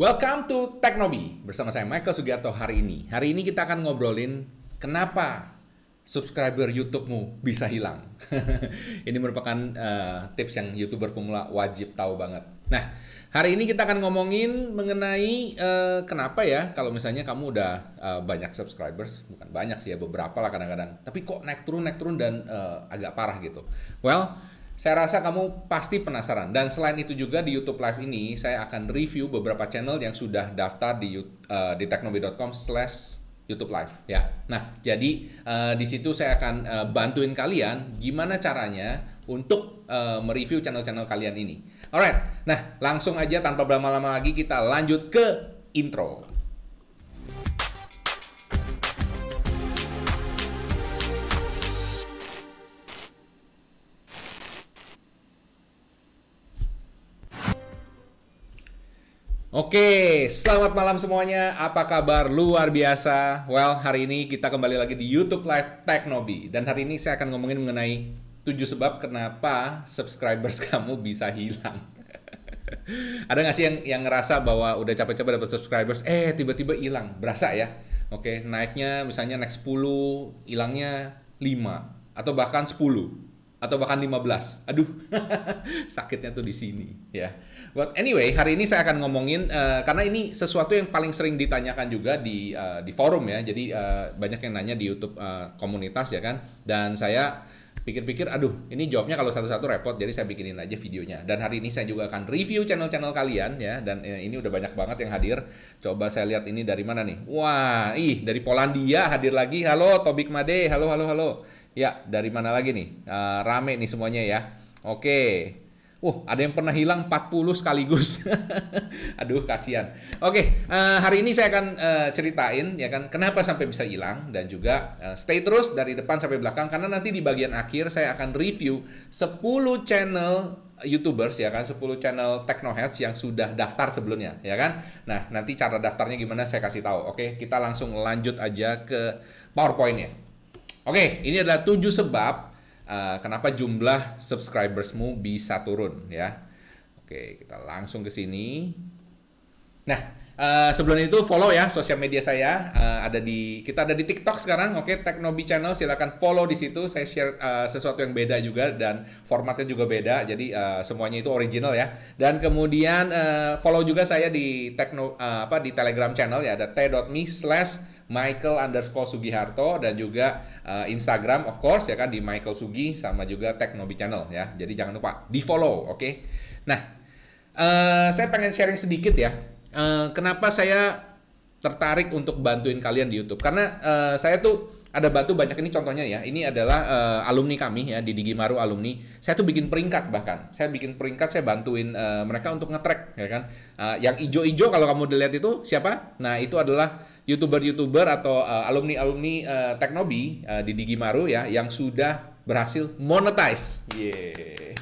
Welcome to Teknobi bersama saya Michael Sugiarto hari ini. Hari ini kita akan ngobrolin kenapa subscriber YouTube-mu bisa hilang. ini merupakan uh, tips yang YouTuber pemula wajib tahu banget. Nah, hari ini kita akan ngomongin mengenai uh, kenapa ya kalau misalnya kamu udah uh, banyak subscribers, bukan banyak sih ya beberapa lah kadang-kadang, tapi kok naik turun naik turun dan uh, agak parah gitu. Well, saya rasa kamu pasti penasaran. Dan selain itu juga di YouTube Live ini saya akan review beberapa channel yang sudah daftar di uh, di teknobi.com slash YouTube Live ya. Nah, jadi uh, di situ saya akan uh, bantuin kalian gimana caranya untuk uh, mereview channel-channel kalian ini. Alright, nah langsung aja tanpa berlama-lama lagi kita lanjut ke intro. Oke, selamat malam semuanya. Apa kabar? Luar biasa. Well, hari ini kita kembali lagi di YouTube Live Teknobi. Dan hari ini saya akan ngomongin mengenai 7 sebab kenapa subscribers kamu bisa hilang. Ada nggak sih yang yang ngerasa bahwa udah capek-capek dapat subscribers, eh tiba-tiba hilang? Berasa ya? Oke, naiknya misalnya naik 10, hilangnya 5 atau bahkan 10 atau bahkan 15. Aduh, sakitnya tuh di sini ya. But anyway, hari ini saya akan ngomongin uh, karena ini sesuatu yang paling sering ditanyakan juga di uh, di forum ya. Jadi uh, banyak yang nanya di YouTube uh, komunitas ya kan. Dan saya pikir-pikir, aduh, ini jawabnya kalau satu-satu repot, jadi saya bikinin aja videonya. Dan hari ini saya juga akan review channel-channel kalian ya. Dan ini udah banyak banget yang hadir. Coba saya lihat ini dari mana nih? Wah, ih dari Polandia hadir lagi. Halo Tobik Made, halo halo halo. Ya, dari mana lagi nih? Uh, rame nih semuanya ya. Oke. Uh, ada yang pernah hilang 40 sekaligus. Aduh, kasihan. Oke, uh, hari ini saya akan uh, ceritain ya kan kenapa sampai bisa hilang dan juga uh, stay terus dari depan sampai belakang karena nanti di bagian akhir saya akan review 10 channel YouTubers ya kan 10 channel Technoheads yang sudah daftar sebelumnya ya kan. Nah, nanti cara daftarnya gimana saya kasih tahu. Oke, kita langsung lanjut aja ke PowerPoint-nya. Oke, ini adalah tujuh sebab uh, kenapa jumlah subscribersmu bisa turun ya. Oke, kita langsung ke sini. Nah, uh, sebelum itu follow ya sosial media saya uh, ada di kita ada di TikTok sekarang. Oke, Teknobi Channel silakan follow di situ. Saya share uh, sesuatu yang beda juga dan formatnya juga beda. Jadi uh, semuanya itu original ya. Dan kemudian uh, follow juga saya di Tekno uh, apa di Telegram channel ya ada t.me slash Michael underscore Sugiharto dan juga uh, Instagram of course ya kan di Michael Sugi sama juga Teknobi Channel ya. Jadi jangan lupa di follow, oke? Okay? Nah, uh, saya pengen sharing sedikit ya. Uh, kenapa saya tertarik untuk bantuin kalian di YouTube? Karena uh, saya tuh ada bantu banyak ini contohnya ya. Ini adalah uh, alumni kami ya di Digimaru alumni. Saya tuh bikin peringkat bahkan. Saya bikin peringkat, saya bantuin uh, mereka untuk ngetrack ya kan. Uh, yang ijo-ijo kalau kamu lihat itu siapa? Nah, itu adalah youtuber-youtuber atau uh, alumni-alumni uh, Teknobi uh, di Digimaru ya yang sudah berhasil monetize. Yeah.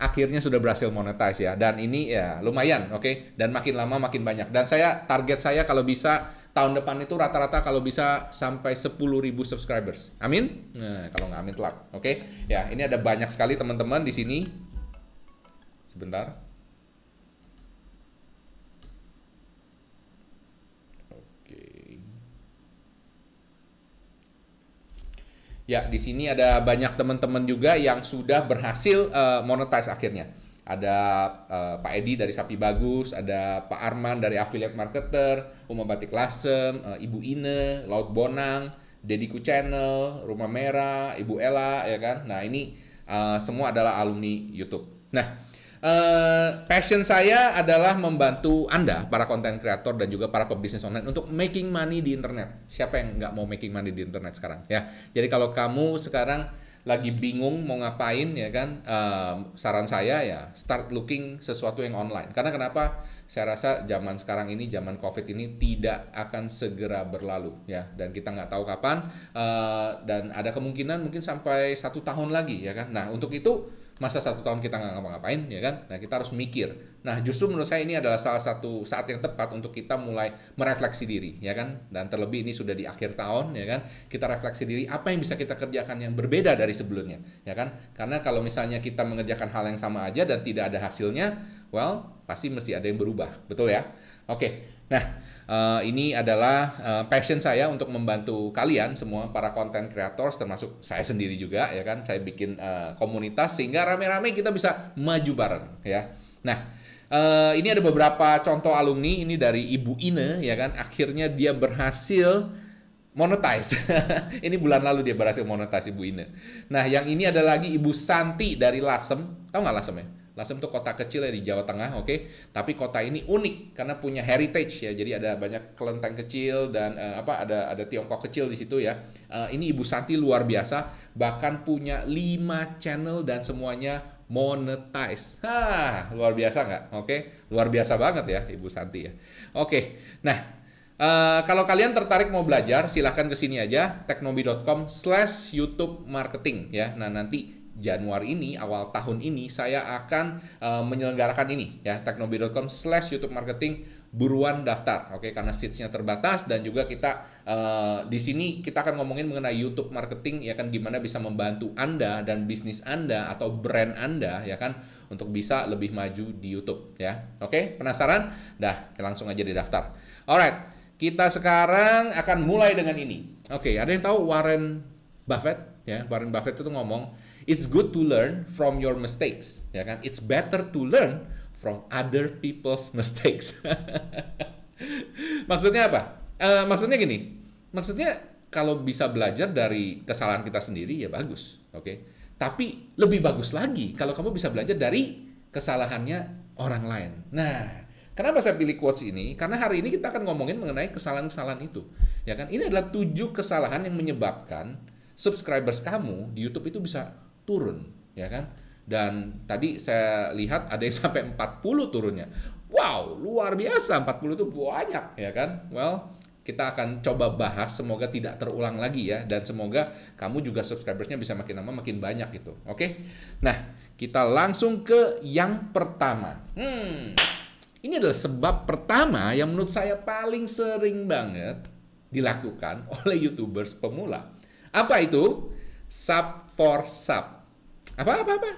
Akhirnya sudah berhasil monetize ya dan ini ya lumayan, oke. Okay? Dan makin lama makin banyak. Dan saya target saya kalau bisa tahun depan itu rata-rata kalau bisa sampai 10.000 subscribers. Amin. Nah, kalau nggak amin telat. Oke. Okay? Ya, ini ada banyak sekali teman-teman di sini. Sebentar. Ya, di sini ada banyak teman-teman juga yang sudah berhasil uh, monetize akhirnya. Ada uh, Pak Edi dari Sapi Bagus, ada Pak Arman dari Affiliate Marketer, Uma Batik Lasem, uh, Ibu Ine, Laut Bonang, Dediku Channel, Rumah Merah, Ibu Ella, ya kan? Nah, ini uh, semua adalah alumni YouTube. Nah, Uh, passion saya adalah membantu Anda, para konten kreator dan juga para pebisnis online untuk making money di internet. Siapa yang nggak mau making money di internet sekarang? Ya, jadi kalau kamu sekarang lagi bingung mau ngapain ya kan, uh, saran saya ya start looking sesuatu yang online. Karena kenapa? Saya rasa zaman sekarang ini, zaman COVID ini tidak akan segera berlalu ya, dan kita nggak tahu kapan uh, dan ada kemungkinan mungkin sampai satu tahun lagi ya kan. Nah untuk itu masa satu tahun kita nggak ngapa-ngapain ya kan? Nah kita harus mikir. Nah justru menurut saya ini adalah salah satu saat yang tepat untuk kita mulai merefleksi diri ya kan? Dan terlebih ini sudah di akhir tahun ya kan? Kita refleksi diri apa yang bisa kita kerjakan yang berbeda dari sebelumnya ya kan? Karena kalau misalnya kita mengerjakan hal yang sama aja dan tidak ada hasilnya well pasti mesti ada yang berubah, betul ya? Oke, nah uh, ini adalah uh, passion saya untuk membantu kalian semua para content creators termasuk saya sendiri juga ya kan, saya bikin uh, komunitas sehingga rame-rame kita bisa maju bareng ya. Nah, uh, ini ada beberapa contoh alumni ini dari Ibu Ine ya kan, akhirnya dia berhasil monetize. ini bulan lalu dia berhasil monetize Ibu Ine. Nah, yang ini ada lagi Ibu Santi dari Lasem. Tahu nggak Lasem ya? Lasem itu kota kecil ya di Jawa Tengah, oke. Okay? Tapi kota ini unik karena punya heritage ya. Jadi ada banyak kelenteng kecil dan uh, apa ada ada Tiongkok kecil di situ ya. Uh, ini Ibu Santi luar biasa, bahkan punya 5 channel dan semuanya monetize. Hah, luar biasa nggak? Oke, okay? luar biasa banget ya Ibu Santi ya. Oke, okay. nah Uh, kalau kalian tertarik mau belajar, silahkan ke sini aja teknobi.com slash YouTube marketing ya. Nah nanti Januari ini, awal tahun ini, saya akan uh, menyelenggarakan ini ya, teknobi.com slash YouTube marketing buruan daftar, oke, okay? karena seatsnya terbatas dan juga kita uh, di sini kita akan ngomongin mengenai YouTube marketing ya kan gimana bisa membantu anda dan bisnis anda atau brand anda ya kan untuk bisa lebih maju di YouTube ya, oke, okay? penasaran? Dah, langsung aja didaftar. Alright, kita sekarang akan mulai dengan ini. Oke, okay, ada yang tahu Warren Buffett ya? Warren Buffett itu ngomong It's good to learn from your mistakes, ya kan? It's better to learn from other people's mistakes. maksudnya apa? Uh, maksudnya gini, maksudnya kalau bisa belajar dari kesalahan kita sendiri ya bagus, oke? Okay? Tapi lebih bagus lagi kalau kamu bisa belajar dari kesalahannya orang lain. Nah, Kenapa saya pilih quotes ini? Karena hari ini kita akan ngomongin mengenai kesalahan-kesalahan itu. Ya kan? Ini adalah tujuh kesalahan yang menyebabkan subscribers kamu di YouTube itu bisa turun, ya kan? Dan tadi saya lihat ada yang sampai 40 turunnya. Wow, luar biasa 40 itu banyak, ya kan? Well, kita akan coba bahas semoga tidak terulang lagi ya dan semoga kamu juga subscribersnya bisa makin lama makin banyak gitu oke nah kita langsung ke yang pertama hmm ini adalah sebab pertama yang menurut saya paling sering banget dilakukan oleh YouTubers pemula apa itu sub for sub apa apa apa?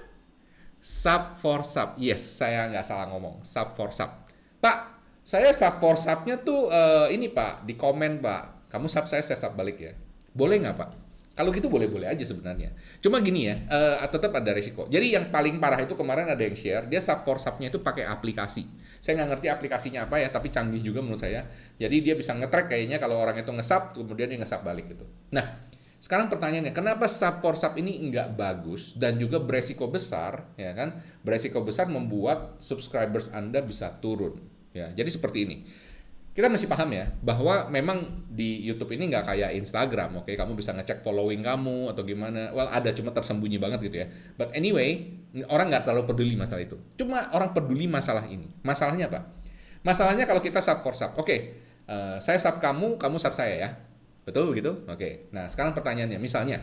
Sub for sub. Yes, saya nggak salah ngomong. Sub for sub. Pak, saya sub for subnya tuh uh, ini Pak, di komen Pak. Kamu sub saya, saya sub balik ya. Boleh nggak Pak? Kalau gitu boleh-boleh aja sebenarnya. Cuma gini ya, uh, tetap ada risiko. Jadi yang paling parah itu kemarin ada yang share, dia sub for subnya itu pakai aplikasi. Saya nggak ngerti aplikasinya apa ya, tapi canggih juga menurut saya. Jadi dia bisa nge-track kayaknya kalau orang itu nge-sub, kemudian dia nge-sub balik gitu. Nah, sekarang pertanyaannya, kenapa sub for sub ini nggak bagus dan juga beresiko besar, ya kan? Beresiko besar membuat subscribers Anda bisa turun. Ya, jadi seperti ini. Kita mesti paham ya bahwa memang di YouTube ini nggak kayak Instagram, oke? Kamu bisa ngecek following kamu atau gimana. Well, ada cuma tersembunyi banget gitu ya. But anyway, orang nggak terlalu peduli masalah itu. Cuma orang peduli masalah ini. Masalahnya apa? Masalahnya kalau kita sub for sub, oke? Okay, uh, eh, saya sub kamu, kamu sub saya ya Betul begitu? Oke. Nah, sekarang pertanyaannya, misalnya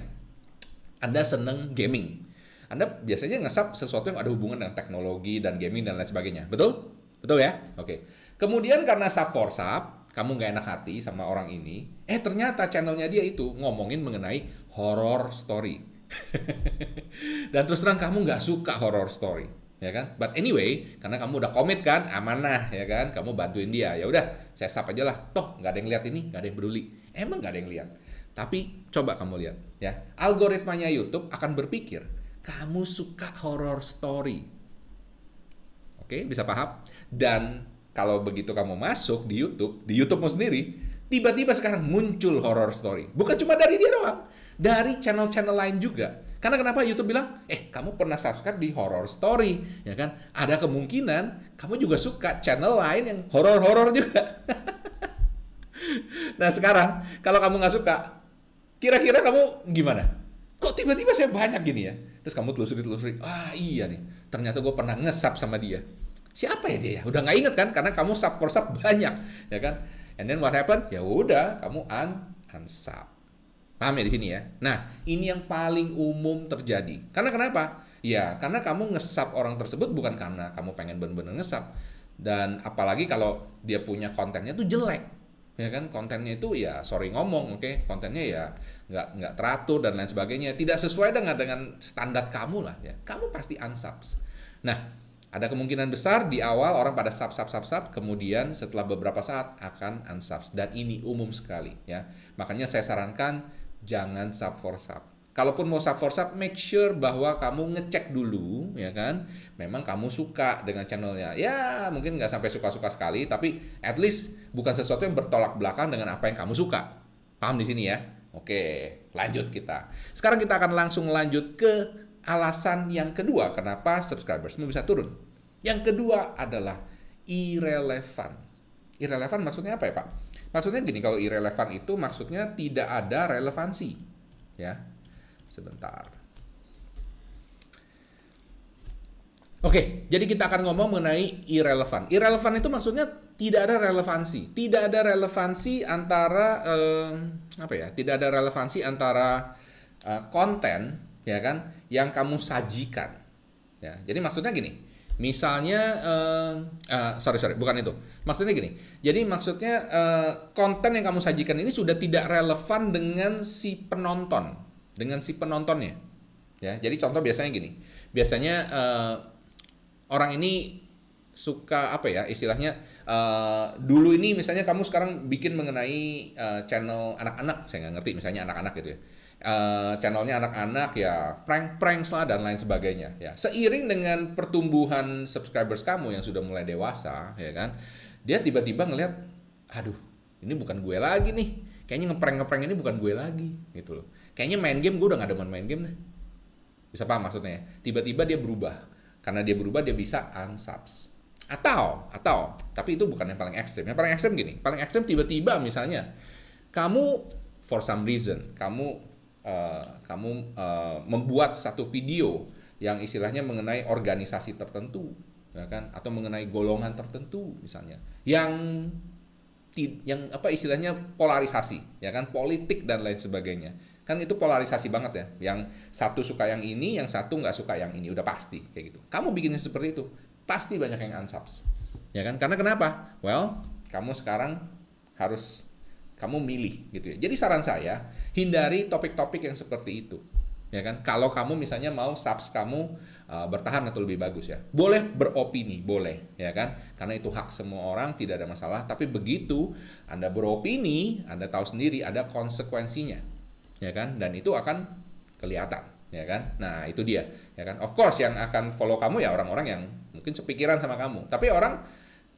Anda seneng gaming. Anda biasanya ngesap sesuatu yang ada hubungan dengan teknologi dan gaming dan lain sebagainya. Betul? Betul ya? Oke. Kemudian karena sub for sub, kamu nggak enak hati sama orang ini, eh ternyata channelnya dia itu ngomongin mengenai horror story. dan terus terang kamu nggak suka horror story ya kan? But anyway, karena kamu udah komit kan, amanah ya kan, kamu bantuin dia, ya udah, saya sap aja lah, toh nggak ada yang lihat ini, nggak ada yang peduli, emang nggak ada yang lihat. Tapi coba kamu lihat, ya, algoritmanya YouTube akan berpikir, kamu suka horror story, oke, bisa paham? Dan kalau begitu kamu masuk di YouTube, di YouTubemu sendiri, tiba-tiba sekarang muncul horror story, bukan cuma dari dia doang, dari channel-channel lain juga karena kenapa YouTube bilang, eh kamu pernah subscribe di Horror Story, ya kan? Ada kemungkinan kamu juga suka channel lain yang horor-horor juga. nah sekarang kalau kamu nggak suka, kira-kira kamu gimana? Kok tiba-tiba saya banyak gini ya? Terus kamu telusuri-telusuri, ah iya nih, ternyata gue pernah ngesap sama dia. Siapa ya dia ya? Udah nggak inget kan? Karena kamu sub for sub banyak, ya kan? And then what happened? Ya udah, kamu un unsub. Paham ya di sini ya? Nah, ini yang paling umum terjadi. Karena kenapa? Ya, karena kamu ngesap orang tersebut bukan karena kamu pengen bener-bener ngesap. Dan apalagi kalau dia punya kontennya tuh jelek. Ya kan, kontennya itu ya sorry ngomong, oke, okay? kontennya ya nggak nggak teratur dan lain sebagainya, tidak sesuai dengan dengan standar kamu lah ya. Kamu pasti unsubs. Nah, ada kemungkinan besar di awal orang pada sub sub sub sub kemudian setelah beberapa saat akan unsubs dan ini umum sekali ya makanya saya sarankan jangan sub for sub kalaupun mau sub for sub make sure bahwa kamu ngecek dulu ya kan memang kamu suka dengan channelnya ya mungkin nggak sampai suka-suka sekali tapi at least bukan sesuatu yang bertolak belakang dengan apa yang kamu suka paham di sini ya oke lanjut kita sekarang kita akan langsung lanjut ke alasan yang kedua kenapa subscribersmu bisa turun. Yang kedua adalah irrelevan. Irrelevan maksudnya apa ya Pak? Maksudnya gini, kalau irrelevan itu maksudnya tidak ada relevansi. Ya, sebentar. Oke, jadi kita akan ngomong mengenai irrelevan. Irrelevan itu maksudnya tidak ada relevansi. Tidak ada relevansi antara eh, apa ya? Tidak ada relevansi antara eh, konten ya kan yang kamu sajikan ya jadi maksudnya gini misalnya uh, uh, sorry sorry bukan itu maksudnya gini jadi maksudnya uh, konten yang kamu sajikan ini sudah tidak relevan dengan si penonton dengan si penontonnya. Ya jadi contoh biasanya gini. Biasanya uh, orang ini suka apa ya istilahnya uh, dulu ini misalnya kamu sekarang bikin mengenai uh, channel anak-anak saya nggak ngerti misalnya anak-anak gitu ya. Uh, channelnya anak-anak ya prank-prank lah dan lain sebagainya ya. Seiring dengan pertumbuhan subscribers kamu yang sudah mulai dewasa ya kan dia tiba-tiba ngelihat aduh ini bukan gue lagi nih. Kayaknya ngeprank ngeprank ini bukan gue lagi gitu loh kayaknya main game gue udah gak demen main game deh. Bisa paham maksudnya ya? Tiba-tiba dia berubah. Karena dia berubah dia bisa unsubs. Atau atau tapi itu bukan yang paling ekstrim. Yang paling ekstrim gini paling ekstrim tiba-tiba misalnya kamu for some reason kamu uh, kamu uh, membuat satu video yang istilahnya mengenai organisasi tertentu ya kan? Atau mengenai golongan tertentu misalnya yang yang apa istilahnya polarisasi ya kan? Politik dan lain sebagainya kan itu polarisasi banget ya yang satu suka yang ini yang satu nggak suka yang ini udah pasti kayak gitu kamu bikinnya seperti itu pasti banyak yang unsubs. Ya kan? Karena kenapa? Well, kamu sekarang harus kamu milih gitu ya. Jadi saran saya, hindari topik-topik yang seperti itu. Ya kan? Kalau kamu misalnya mau subs kamu uh, bertahan atau lebih bagus ya. Boleh beropini, boleh, ya kan? Karena itu hak semua orang, tidak ada masalah. Tapi begitu Anda beropini, Anda tahu sendiri ada konsekuensinya. Ya kan? Dan itu akan kelihatan ya kan? Nah itu dia, ya kan? Of course yang akan follow kamu ya orang-orang yang mungkin sepikiran sama kamu. Tapi orang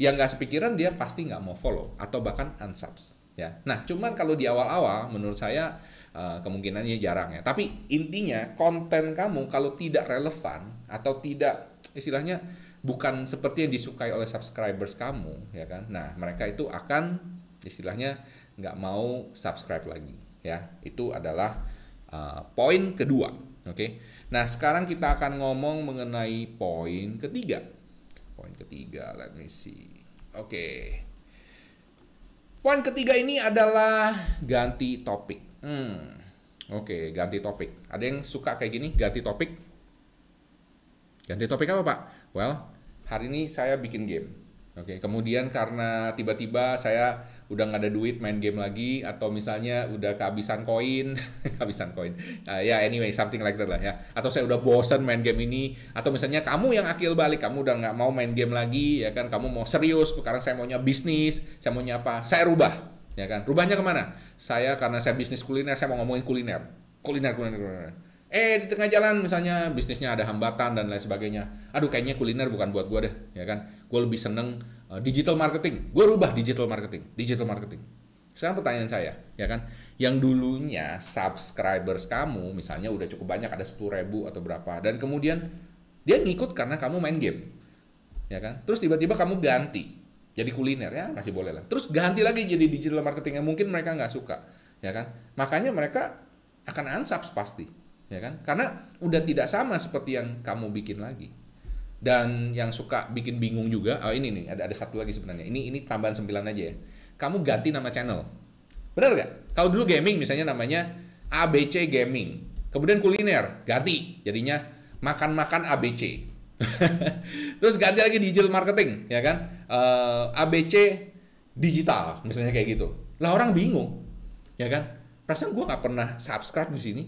yang nggak sepikiran dia pasti nggak mau follow atau bahkan unsubs, ya. Nah cuman kalau di awal-awal menurut saya uh, kemungkinannya jarang ya. Tapi intinya konten kamu kalau tidak relevan atau tidak istilahnya bukan seperti yang disukai oleh subscribers kamu, ya kan? Nah mereka itu akan istilahnya nggak mau subscribe lagi, ya. Itu adalah uh, poin kedua Oke. Nah, sekarang kita akan ngomong mengenai poin ketiga. Poin ketiga, let me see. Oke. Poin ketiga ini adalah ganti topik. Hmm. Oke, ganti topik. Ada yang suka kayak gini, ganti topik? Ganti topik apa, Pak? Well, hari ini saya bikin game. Oke, kemudian karena tiba-tiba saya udah nggak ada duit main game lagi atau misalnya udah kehabisan koin kehabisan koin. Uh, ya yeah, anyway something like that lah ya. Atau saya udah bosen main game ini atau misalnya kamu yang akil balik kamu udah nggak mau main game lagi ya kan? Kamu mau serius sekarang saya maunya bisnis saya maunya apa? Saya rubah ya kan? Rubahnya ke mana? Saya karena saya bisnis kuliner saya mau ngomongin kuliner. Kuliner kuliner kuliner. Eh di tengah jalan misalnya bisnisnya ada hambatan dan lain sebagainya. Aduh kayaknya kuliner bukan buat gue deh ya kan? Gue lebih seneng uh, digital marketing. Gue rubah digital marketing digital marketing. Sekarang pertanyaan saya ya kan? Yang dulunya subscribers kamu misalnya udah cukup banyak ada sepuluh ribu atau berapa dan kemudian dia ngikut karena kamu main game ya kan? Terus tiba-tiba kamu ganti jadi kuliner ya masih boleh lah. Terus ganti lagi jadi digital marketing yang mungkin mereka nggak suka ya kan? Makanya mereka akan unsubs pasti ya kan? Karena udah tidak sama seperti yang kamu bikin lagi. Dan yang suka bikin bingung juga, oh ini nih, ada ada satu lagi sebenarnya. Ini ini tambahan sembilan aja ya. Kamu ganti nama channel. Benar gak? Kalau dulu gaming misalnya namanya ABC Gaming. Kemudian kuliner, ganti. Jadinya makan-makan ABC. Terus ganti lagi digital marketing, ya kan? Uh, eh, ABC digital, misalnya kayak gitu. Lah orang bingung, ya kan? Perasaan gue nggak pernah subscribe di sini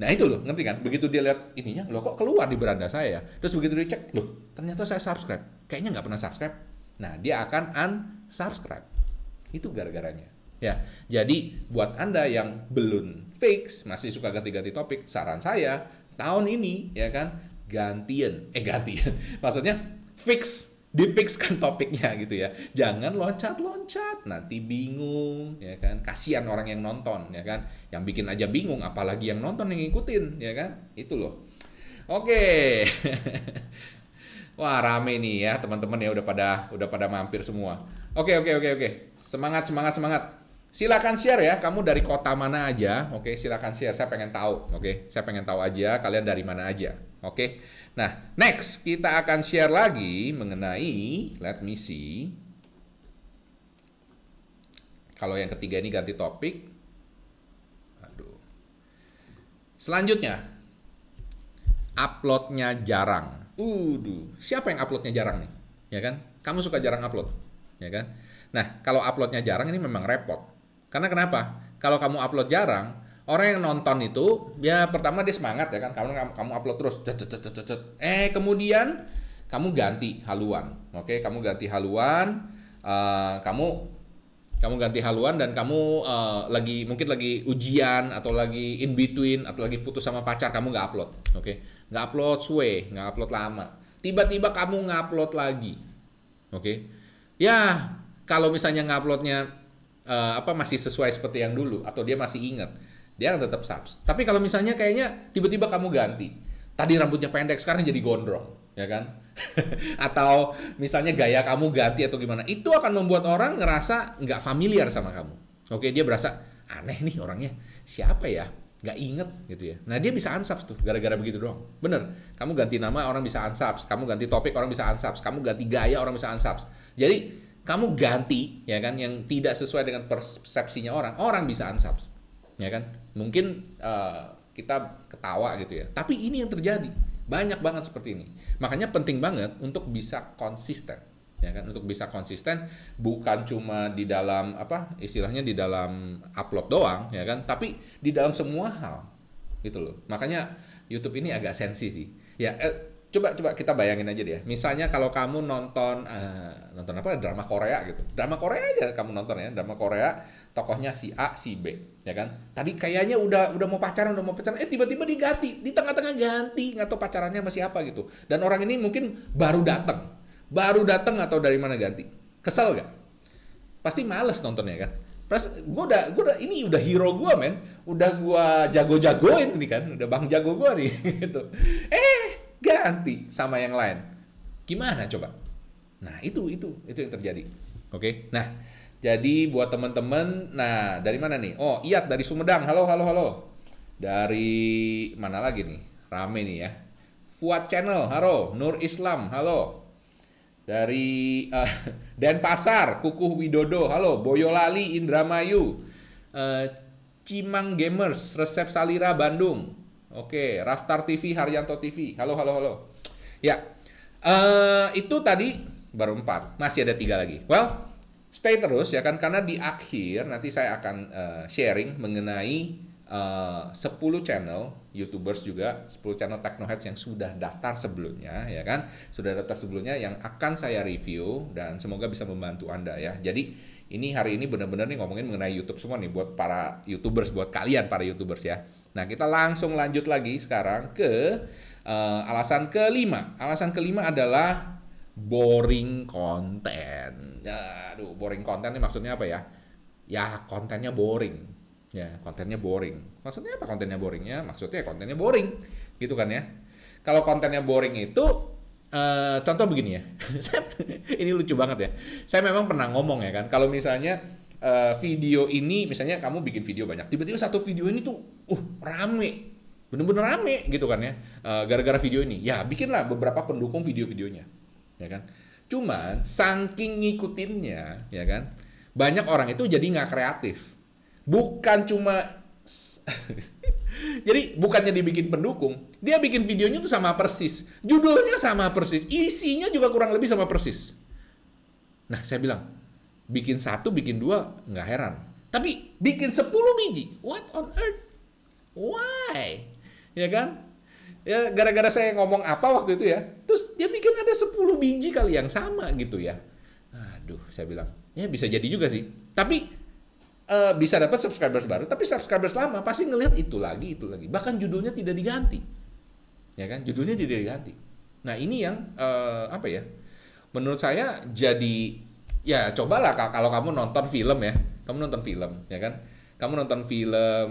Nah itu loh, ngerti kan? Begitu dia lihat ininya, loh kok keluar di beranda saya? Terus begitu dia cek, loh ternyata saya subscribe. Kayaknya nggak pernah subscribe. Nah dia akan unsubscribe. Itu gara-garanya. Ya, jadi buat anda yang belum fix, masih suka ganti-ganti topik, saran saya tahun ini ya kan gantian, eh gantian, maksudnya fix difixkan topiknya gitu ya. Jangan loncat-loncat, nanti bingung ya kan. Kasihan orang yang nonton ya kan. Yang bikin aja bingung apalagi yang nonton yang ngikutin ya kan. Itu loh. Oke. Wah, rame nih ya teman-teman ya udah pada udah pada mampir semua. Oke, oke, oke, oke. Semangat, semangat, semangat. Silakan share ya, kamu dari kota mana aja. Oke, silakan share. Saya pengen tahu. Oke, saya pengen tahu aja kalian dari mana aja. Oke. Nah, next kita akan share lagi mengenai let me see. Kalau yang ketiga ini ganti topik. Aduh. Selanjutnya uploadnya jarang. Uduh, siapa yang uploadnya jarang nih? Ya kan? Kamu suka jarang upload, ya kan? Nah, kalau uploadnya jarang ini memang repot. Karena kenapa? Kalau kamu upload jarang, orang yang nonton itu ya pertama dia semangat ya kan kamu kamu upload terus eh kemudian kamu ganti haluan oke? Kamu ganti haluan uh, kamu kamu ganti haluan dan kamu uh, lagi mungkin lagi ujian atau lagi in between atau lagi putus sama pacar kamu nggak upload oke? Nggak upload suwe nggak upload lama. Tiba-tiba kamu ngupload lagi oke? Ya kalau misalnya nguploadnya uh, apa masih sesuai seperti yang dulu atau dia masih ingat dia akan tetap subs. Tapi kalau misalnya kayaknya tiba-tiba kamu ganti, tadi rambutnya pendek sekarang jadi gondrong, ya kan? atau misalnya gaya kamu ganti atau gimana, itu akan membuat orang ngerasa nggak familiar sama kamu. Oke, dia berasa aneh nih orangnya, siapa ya? Nggak inget gitu ya. Nah dia bisa unsubs tuh gara-gara begitu doang. Bener, kamu ganti nama orang bisa unsubs, kamu ganti topik orang bisa unsubs, kamu ganti gaya orang bisa unsubs. Jadi kamu ganti ya kan yang tidak sesuai dengan persepsinya orang, orang bisa unsubs ya kan? Mungkin uh, kita ketawa gitu ya. Tapi ini yang terjadi. Banyak banget seperti ini. Makanya penting banget untuk bisa konsisten ya kan? Untuk bisa konsisten bukan cuma di dalam apa istilahnya di dalam upload doang ya kan? Tapi di dalam semua hal gitu loh. Makanya YouTube ini agak sensi sih. Ya eh, coba coba kita bayangin aja deh. Misalnya kalau kamu nonton uh, nonton apa drama Korea gitu. Drama Korea aja kamu nonton ya, drama Korea tokohnya si A, si B, ya kan? Tadi kayaknya udah udah mau pacaran, udah mau pacaran, eh tiba-tiba diganti, di tengah-tengah ganti, nggak tahu pacarannya sama siapa gitu. Dan orang ini mungkin baru datang. Baru datang atau dari mana ganti. Kesel gak? Pasti males nontonnya kan? Pas gue udah, gue udah, ini udah hero gue men, udah gue jago-jagoin nih kan, udah bang jago gue nih gitu. Eh ganti sama yang lain. Gimana coba? Nah, itu itu itu yang terjadi. Oke. Okay? Nah, jadi buat teman-teman, nah dari mana nih? Oh, Iyat dari Sumedang. Halo, halo, halo. Dari mana lagi nih? Rame nih ya. Fuad Channel, halo. Nur Islam, halo. Dari uh, Denpasar, Kukuh Widodo, halo. Boyolali, Indramayu. Uh, Cimang Gamers, Resep Salira, Bandung. Oke, Raftar TV, Haryanto TV. Halo, halo, halo. Ya, uh, itu tadi baru empat. Masih ada tiga lagi. Well, stay terus ya kan, karena di akhir nanti saya akan uh, sharing mengenai uh, 10 channel YouTubers juga, 10 channel Technoheads yang sudah daftar sebelumnya ya kan. Sudah daftar sebelumnya yang akan saya review dan semoga bisa membantu Anda ya. Jadi ini hari ini benar-benar nih ngomongin mengenai YouTube semua nih buat para YouTubers, buat kalian para YouTubers ya. Nah, kita langsung lanjut lagi sekarang ke uh, alasan kelima. Alasan kelima adalah boring konten. Ya, aduh, boring konten ini maksudnya apa ya? Ya, kontennya boring. Ya, kontennya boring. Maksudnya apa kontennya boring? Ya, maksudnya kontennya boring. Gitu kan ya. Kalau kontennya boring itu uh, contoh begini ya. ini lucu banget ya. Saya memang pernah ngomong ya kan, kalau misalnya uh, video ini misalnya kamu bikin video banyak tiba-tiba satu video ini tuh uh rame. Bener-bener rame gitu kan ya uh, gara-gara video ini. Ya bikinlah beberapa pendukung video-videonya ya kan? Cuman saking ngikutinnya ya kan banyak orang itu jadi nggak kreatif. Bukan cuma jadi bukannya dibikin pendukung dia bikin videonya tuh sama persis. Judulnya sama persis isinya juga kurang lebih sama persis. Nah saya bilang bikin satu, bikin dua, nggak heran. Tapi bikin sepuluh biji, what on earth? Why? ya kan? Ya gara-gara saya ngomong apa waktu itu ya, terus dia bikin ada 10 biji kali yang sama gitu ya. Aduh, saya bilang, ya bisa jadi juga sih. Tapi uh, bisa dapat subscribers baru, tapi subscribers lama pasti ngelihat itu lagi, itu lagi. Bahkan judulnya tidak diganti. Ya kan? Judulnya tidak diganti. Nah, ini yang uh, apa ya? Menurut saya jadi ya cobalah kalau kamu nonton film ya. Kamu nonton film, ya kan? Kamu nonton film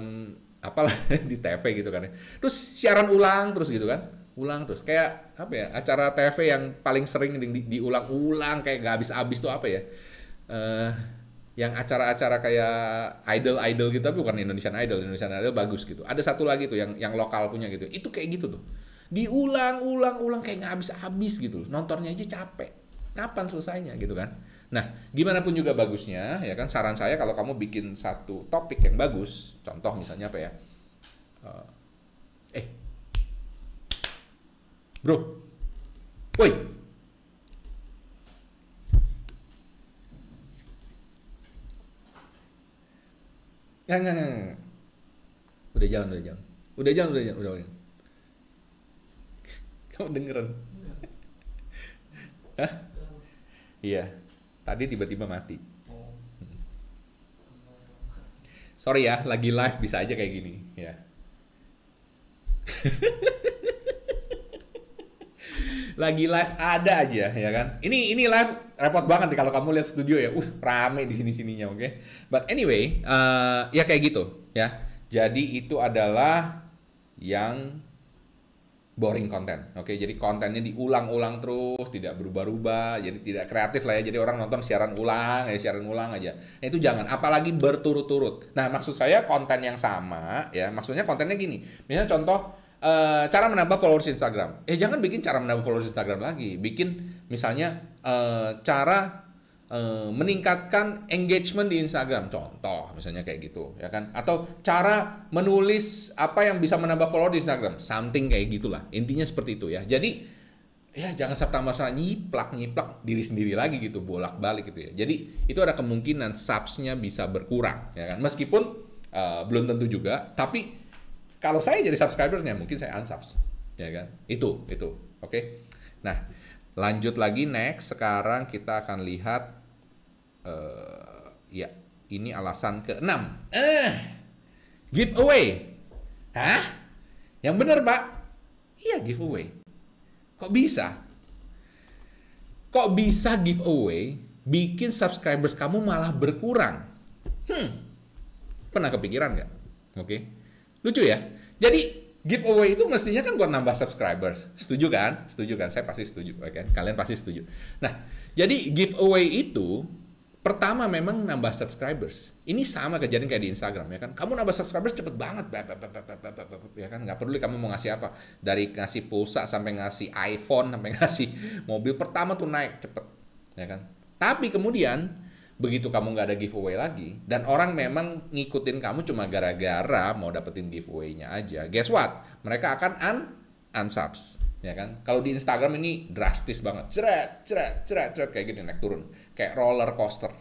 apalah di TV gitu kan ya. Terus siaran ulang terus gitu kan. Ulang terus kayak apa ya? Acara TV yang paling sering di, diulang-ulang kayak gak habis-habis tuh apa ya? Uh, yang acara-acara kayak idol-idol gitu tapi bukan Indonesian Idol, Indonesian Idol bagus gitu. Ada satu lagi tuh yang yang lokal punya gitu. Itu kayak gitu tuh. Diulang-ulang-ulang kayak nggak habis-habis gitu. Nontonnya aja capek. Kapan selesainya gitu kan? Nah, gimana pun juga bagusnya, ya kan? Saran saya kalau kamu bikin satu topik yang bagus, contoh misalnya apa ya? Uh, eh, bro, woi, Enggak, enggak, enggak. Udah jalan, udah jalan. Udah jalan, udah jalan, udah jalan. Kamu dengeran? Hah? Iya. Tadi tiba-tiba mati. Sorry ya, lagi live bisa aja kayak gini, ya. lagi live ada aja ya kan. Ini ini live repot banget nih kalau kamu lihat studio ya. Uh, rame di sini sininya, oke. Okay? But anyway, uh, ya kayak gitu ya. Jadi itu adalah yang boring konten. Oke, jadi kontennya diulang-ulang terus, tidak berubah-ubah, jadi tidak kreatif lah ya. Jadi orang nonton siaran ulang, ya siaran ulang aja. Nah, itu jangan, apalagi berturut-turut. Nah, maksud saya konten yang sama ya, maksudnya kontennya gini. Misalnya contoh uh, cara menambah followers Instagram. Eh jangan bikin cara menambah followers Instagram lagi. Bikin misalnya uh, cara Eh, meningkatkan engagement di Instagram. Contoh misalnya kayak gitu ya kan? Atau cara menulis apa yang bisa menambah follower di Instagram. Something kayak gitulah. Intinya seperti itu ya. Jadi ya jangan serta masalah nyiplak nyiplak diri sendiri lagi gitu bolak balik gitu ya. Jadi itu ada kemungkinan subsnya bisa berkurang ya kan? Meskipun uh, belum tentu juga tapi kalau saya jadi subscribersnya mungkin saya unsubs ya kan? Itu itu. Oke? Okay? nah lanjut lagi. Next sekarang kita akan lihat uh, ya ini alasan keenam eh giveaway hah yang benar pak iya giveaway kok bisa kok bisa giveaway bikin subscribers kamu malah berkurang hmm pernah kepikiran nggak oke okay. lucu ya jadi giveaway itu mestinya kan buat nambah subscribers. Setuju kan? Setuju kan? Saya pasti setuju, oke? Okay? Kalian pasti setuju. Nah, jadi giveaway itu Pertama memang nambah subscribers. Ini sama kejadian kayak di Instagram ya kan. Kamu nambah subscribers cepet banget, ya kan. Nggak peduli kamu mau ngasih apa. Dari ngasih pulsa sampai ngasih iPhone sampai ngasih mobil pertama tuh naik cepet, ya kan. Tapi kemudian begitu kamu nggak ada giveaway lagi dan orang memang ngikutin kamu cuma gara-gara mau dapetin giveaway-nya aja. Guess what? Mereka akan un unsubs ya kan? Kalau di Instagram ini drastis banget. Ceret ceret ceret ceret kayak gini naik turun. Kayak roller coaster.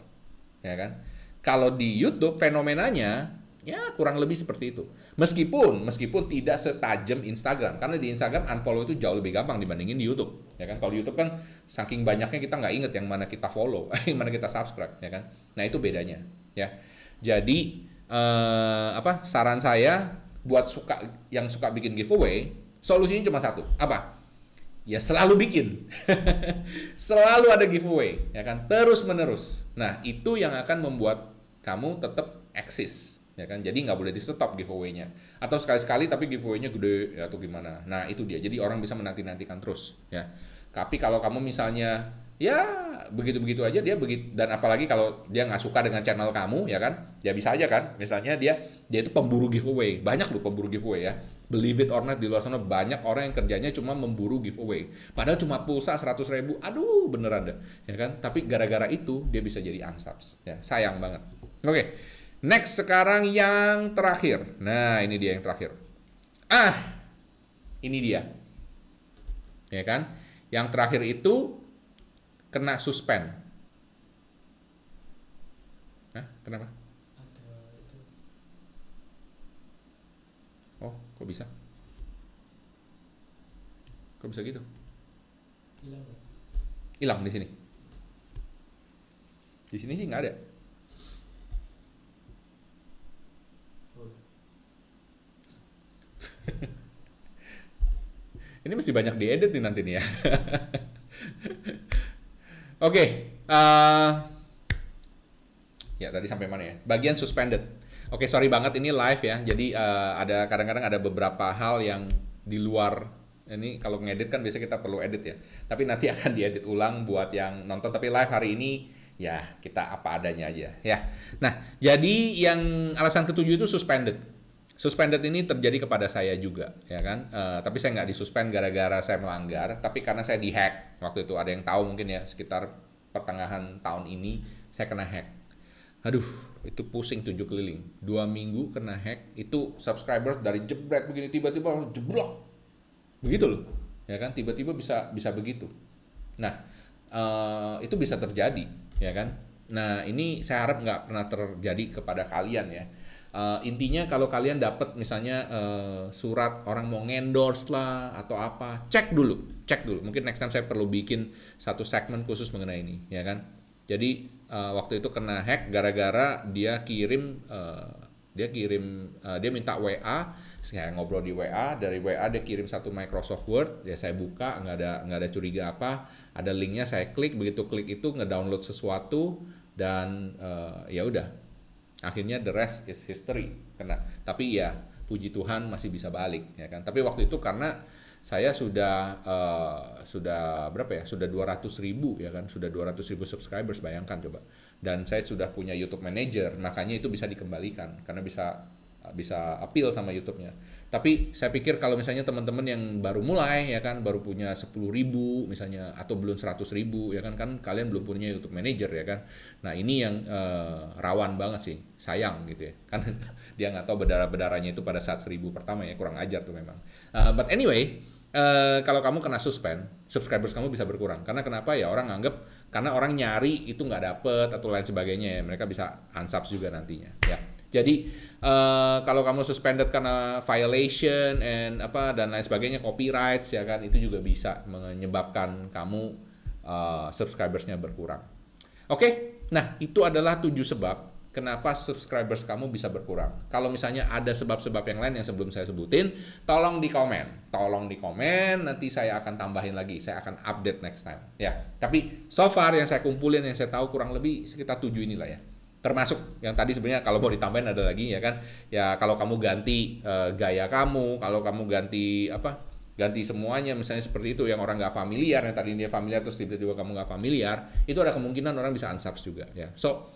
Ya kan? Kalau di YouTube fenomenanya ya kurang lebih seperti itu. Meskipun meskipun tidak setajam Instagram. Karena di Instagram unfollow itu jauh lebih gampang dibandingin di YouTube. Ya kan? Kalau YouTube kan saking banyaknya kita nggak inget yang mana kita follow yang mana kita subscribe ya kan? Nah itu bedanya. Ya. Jadi eh, apa saran saya buat suka yang suka bikin giveaway Solusinya cuma satu. Apa? Ya selalu bikin. selalu ada giveaway, ya kan? Terus menerus. Nah, itu yang akan membuat kamu tetap eksis, ya kan? Jadi nggak boleh di stop giveaway-nya. Atau sekali-sekali tapi giveaway-nya gede ya, atau gimana. Nah, itu dia. Jadi orang bisa menanti-nantikan terus, ya. Tapi kalau kamu misalnya ya begitu-begitu aja dia begitu dan apalagi kalau dia nggak suka dengan channel kamu ya kan ya bisa aja kan misalnya dia dia itu pemburu giveaway banyak loh pemburu giveaway ya believe it or not di luar sana banyak orang yang kerjanya cuma memburu giveaway. Padahal cuma pulsa 100 ribu. Aduh beneran deh. Ya kan? Tapi gara-gara itu dia bisa jadi unsubs. Ya sayang banget. Oke okay. next sekarang yang terakhir. Nah ini dia yang terakhir. Ah ini dia. Ya kan? Yang terakhir itu kena suspend. Hah? Kenapa? Oh, kok bisa? Kok bisa gitu? Hilang? Hilang di sini. Di sini sih nggak ada. Oh, Ini mesti banyak diedit nih nanti nih ya. Oke, eh, ya tadi sampai mana ya? Bagian suspended. Oke, sorry banget ini live ya. Jadi eh, ada kadang-kadang ada beberapa hal yang di luar ini kalau ngedit kan biasa kita perlu edit ya. Tapi nanti akan diedit ulang buat yang nonton. Tapi live hari ini ya kita apa adanya aja ya. Nah, jadi yang alasan ketujuh itu suspended. Suspended ini terjadi kepada saya juga, ya kan? Eh, tapi saya nggak disuspend gara-gara saya melanggar, tapi karena saya dihack waktu itu. Ada yang tahu mungkin ya, sekitar pertengahan tahun ini saya kena hack. Aduh, itu pusing tujuh keliling. Dua minggu kena hack, itu subscribers dari jebret begini tiba-tiba jeblok. Begitu loh, ya kan? Tiba-tiba bisa bisa begitu. Nah, eh, itu bisa terjadi, ya kan? Nah, ini saya harap nggak pernah terjadi kepada kalian ya. Uh, intinya kalau kalian dapat misalnya uh, surat orang mau endorse lah atau apa, cek dulu, cek dulu. Mungkin next time saya perlu bikin satu segmen khusus mengenai ini, ya kan? Jadi uh, waktu itu kena hack gara-gara dia kirim uh, dia kirim uh, dia minta WA, saya ngobrol di WA, dari WA dia kirim satu Microsoft Word, ya saya buka nggak ada nggak ada curiga apa, ada linknya saya klik, begitu klik itu ngedownload sesuatu dan uh, ya udah. Akhirnya the rest is history kena. Tapi ya puji Tuhan masih bisa balik ya kan. Tapi waktu itu karena saya sudah uh, sudah berapa ya? Sudah 200 ribu ya kan? Sudah 200 ribu subscribers bayangkan coba. Dan saya sudah punya YouTube Manager makanya itu bisa dikembalikan. Karena bisa bisa appeal sama YouTube-nya. Tapi saya pikir kalau misalnya teman-teman yang baru mulai ya kan baru punya 10 ribu misalnya atau belum 100 ribu ya kan kan kalian belum punya YouTube Manager ya kan. Nah ini yang uh, rawan banget sih sayang gitu ya kan dia nggak tahu berdarah berdarahnya itu pada saat 1000 pertama ya kurang ajar tuh memang. Uh, but anyway Uh, kalau kamu kena suspend, subscribers kamu bisa berkurang. Karena kenapa ya orang nganggep karena orang nyari itu nggak dapet atau lain sebagainya ya mereka bisa unsubs juga nantinya ya. Jadi uh, kalau kamu suspended karena violation and apa dan lain sebagainya copyright ya kan itu juga bisa menyebabkan kamu uh, subscribersnya berkurang. Oke, okay? nah itu adalah tujuh sebab kenapa subscribers kamu bisa berkurang. Kalau misalnya ada sebab-sebab yang lain yang sebelum saya sebutin, tolong di komen, tolong di komen. Nanti saya akan tambahin lagi, saya akan update next time. Ya, tapi so far yang saya kumpulin yang saya tahu kurang lebih sekitar tujuh inilah ya termasuk yang tadi sebenarnya kalau mau ditambahin ada lagi ya kan? Ya kalau kamu ganti uh, gaya kamu kalau kamu ganti apa ganti semuanya misalnya seperti itu yang orang nggak familiar yang tadi dia familiar terus tiba-tiba kamu nggak familiar itu ada kemungkinan orang bisa unsubs juga ya. So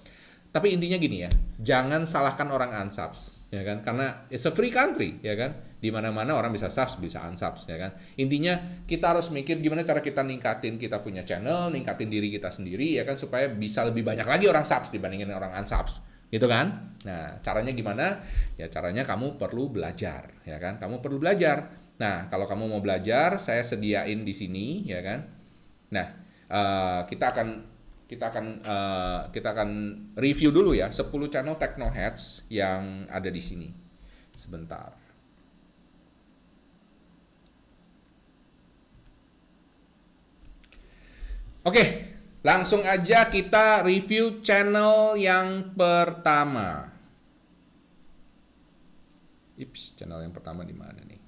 tapi intinya gini ya jangan salahkan orang unsubs ya kan? Karena it's a free country ya kan di mana mana orang bisa subs bisa unsubs ya kan? Intinya kita harus mikir gimana cara kita ningkatin kita punya channel ningkatin diri kita sendiri ya kan? Supaya bisa lebih banyak lagi orang subs dibandingin orang unsubs. Gitu kan? Nah caranya gimana? Ya caranya kamu perlu belajar ya kan? Kamu perlu belajar. Nah kalau kamu mau belajar saya sediain di sini ya kan? Nah uh, kita akan kita akan uh, kita akan review dulu ya 10 channel techno heads yang ada di sini. Sebentar. Oke, langsung aja kita review channel yang pertama. Ips, channel yang pertama di mana nih?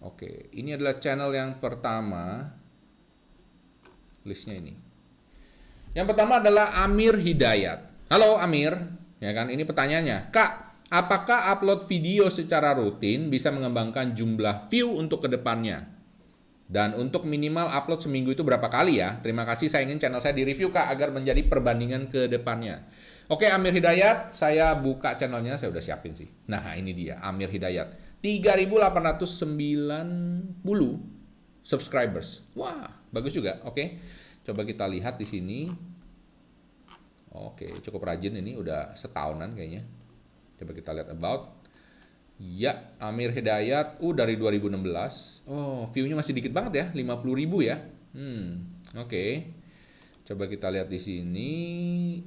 Oke, ini adalah channel yang pertama listnya ini. Yang pertama adalah Amir Hidayat. Halo Amir, ya kan? Ini pertanyaannya, Kak, apakah upload video secara rutin bisa mengembangkan jumlah view untuk ke depannya? Dan untuk minimal upload seminggu itu berapa kali ya? Terima kasih, saya ingin channel saya di-review Kak agar menjadi perbandingan ke depannya. Oke Amir Hidayat, saya buka channelnya, saya udah siapin sih. Nah ini dia, Amir Hidayat. 3890 subscribers. Wah, bagus juga. Oke. Coba kita lihat di sini. Oke, cukup rajin ini udah setahunan kayaknya. Coba kita lihat about. Ya, Amir Hidayat uh dari 2016. Oh, view-nya masih dikit banget ya, 50 ribu ya. Hmm, oke. Coba kita lihat di sini.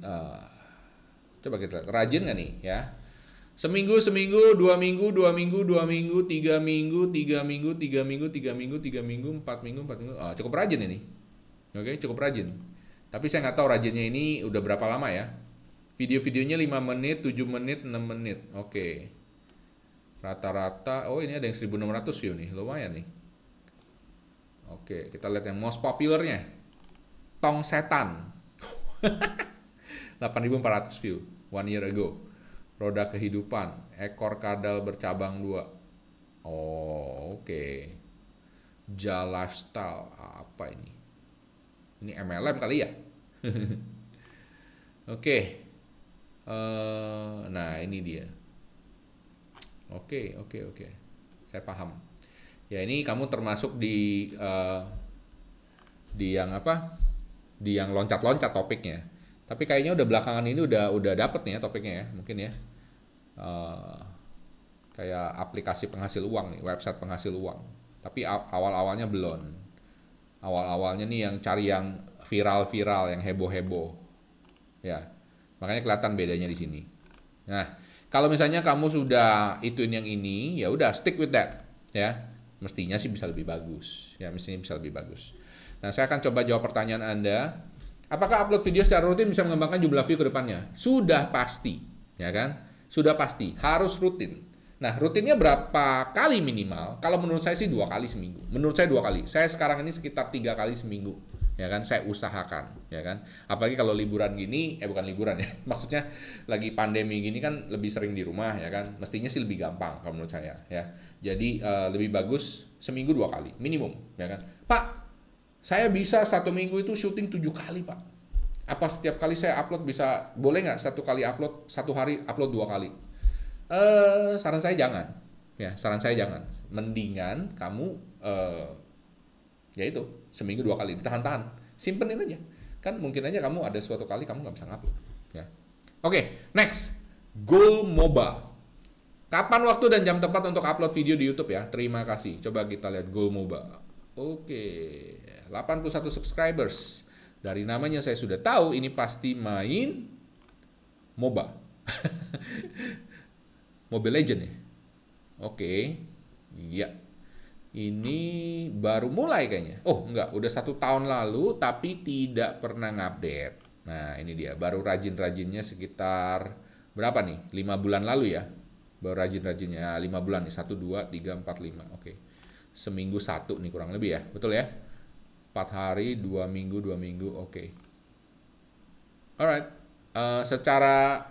Uh, coba kita lihat. rajin nggak nih ya? Seminggu, seminggu, dua minggu, dua minggu, dua minggu, tiga minggu, tiga minggu, tiga minggu, tiga minggu, tiga minggu, empat minggu, empat minggu. Ah, cukup rajin ini. Oke, cukup rajin. Tapi saya nggak tahu rajinnya ini udah berapa lama ya. Video-videonya 5 menit, 7 menit, 6 menit. Oke. Rata-rata, oh ini ada yang 1600 view nih, lumayan nih. Oke, kita lihat yang most popularnya. Tong Setan. 8400 view, one year ago. Roda Kehidupan, Ekor Kadal Bercabang dua. Oh, oke. Okay. Ja Lifestyle, apa ini? Ini MLM kali ya? oke. Okay. Uh, eh, nah, ini dia. Oke, okay, oke, okay, oke. Okay. Saya paham. Ya, ini kamu termasuk di uh, di yang apa? Di yang loncat-loncat topiknya. Tapi kayaknya udah belakangan ini udah udah dapet nih ya topiknya ya, mungkin ya uh, kayak aplikasi penghasil uang nih, website penghasil uang. Tapi awal-awalnya belum. Awal-awalnya nih yang cari yang viral-viral, yang heboh-heboh. Ya, makanya kelihatan bedanya di sini. Nah, kalau misalnya kamu sudah ituin yang ini, ya udah stick with that, ya. Mestinya sih bisa lebih bagus, ya mestinya bisa lebih bagus. Nah, saya akan coba jawab pertanyaan Anda. Apakah upload video secara rutin bisa mengembangkan jumlah view ke depannya? Sudah pasti, ya kan? sudah pasti harus rutin. Nah, rutinnya berapa kali minimal? Kalau menurut saya sih dua kali seminggu. Menurut saya dua kali. Saya sekarang ini sekitar tiga kali seminggu, ya kan? Saya usahakan, ya kan? Apalagi kalau liburan gini, eh bukan liburan ya, maksudnya lagi pandemi gini kan lebih sering di rumah, ya kan? Mestinya sih lebih gampang kalau menurut saya, ya. Jadi uh, lebih bagus seminggu dua kali, minimum, ya kan? Pak, saya bisa satu minggu itu syuting tujuh kali, Pak apa setiap kali saya upload bisa boleh nggak satu kali upload satu hari upload dua kali eh saran saya jangan ya saran saya jangan mendingan kamu uh, ya itu seminggu dua kali ditahan-tahan simpenin aja kan mungkin aja kamu ada suatu kali kamu nggak bisa ngupload ya oke okay, next goal moba kapan waktu dan jam tepat untuk upload video di YouTube ya terima kasih coba kita lihat goal moba oke okay. 81 subscribers dari namanya saya sudah tahu ini pasti main MOBA. Mobile Legend ya? Oke. Iya. Ini baru mulai kayaknya. Oh, enggak. Udah satu tahun lalu tapi tidak pernah ngupdate. Nah, ini dia. Baru rajin-rajinnya sekitar berapa nih? 5 bulan lalu ya. Baru rajin-rajinnya 5 bulan nih. 1, 2, 3, 4, 5. Oke. Seminggu satu nih kurang lebih ya. Betul ya? 4 hari, 2 minggu, 2 minggu, oke. Alright, uh, secara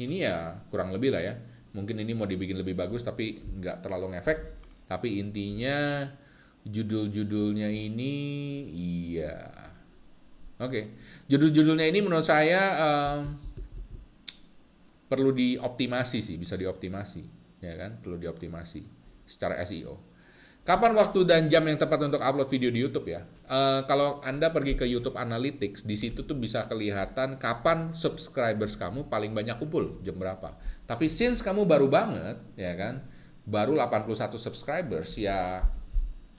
ini ya kurang lebih lah ya. Mungkin ini mau dibikin lebih bagus tapi nggak terlalu ngefek. Tapi intinya judul-judulnya ini iya. Oke, okay. judul-judulnya ini menurut saya uh, perlu dioptimasi sih, bisa dioptimasi, ya kan? Perlu dioptimasi secara SEO. Kapan waktu dan jam yang tepat untuk upload video di YouTube ya? Uh, kalau Anda pergi ke YouTube Analytics, di situ tuh bisa kelihatan kapan subscribers kamu paling banyak kumpul, jam berapa. Tapi since kamu baru banget, ya kan, baru 81 subscribers, ya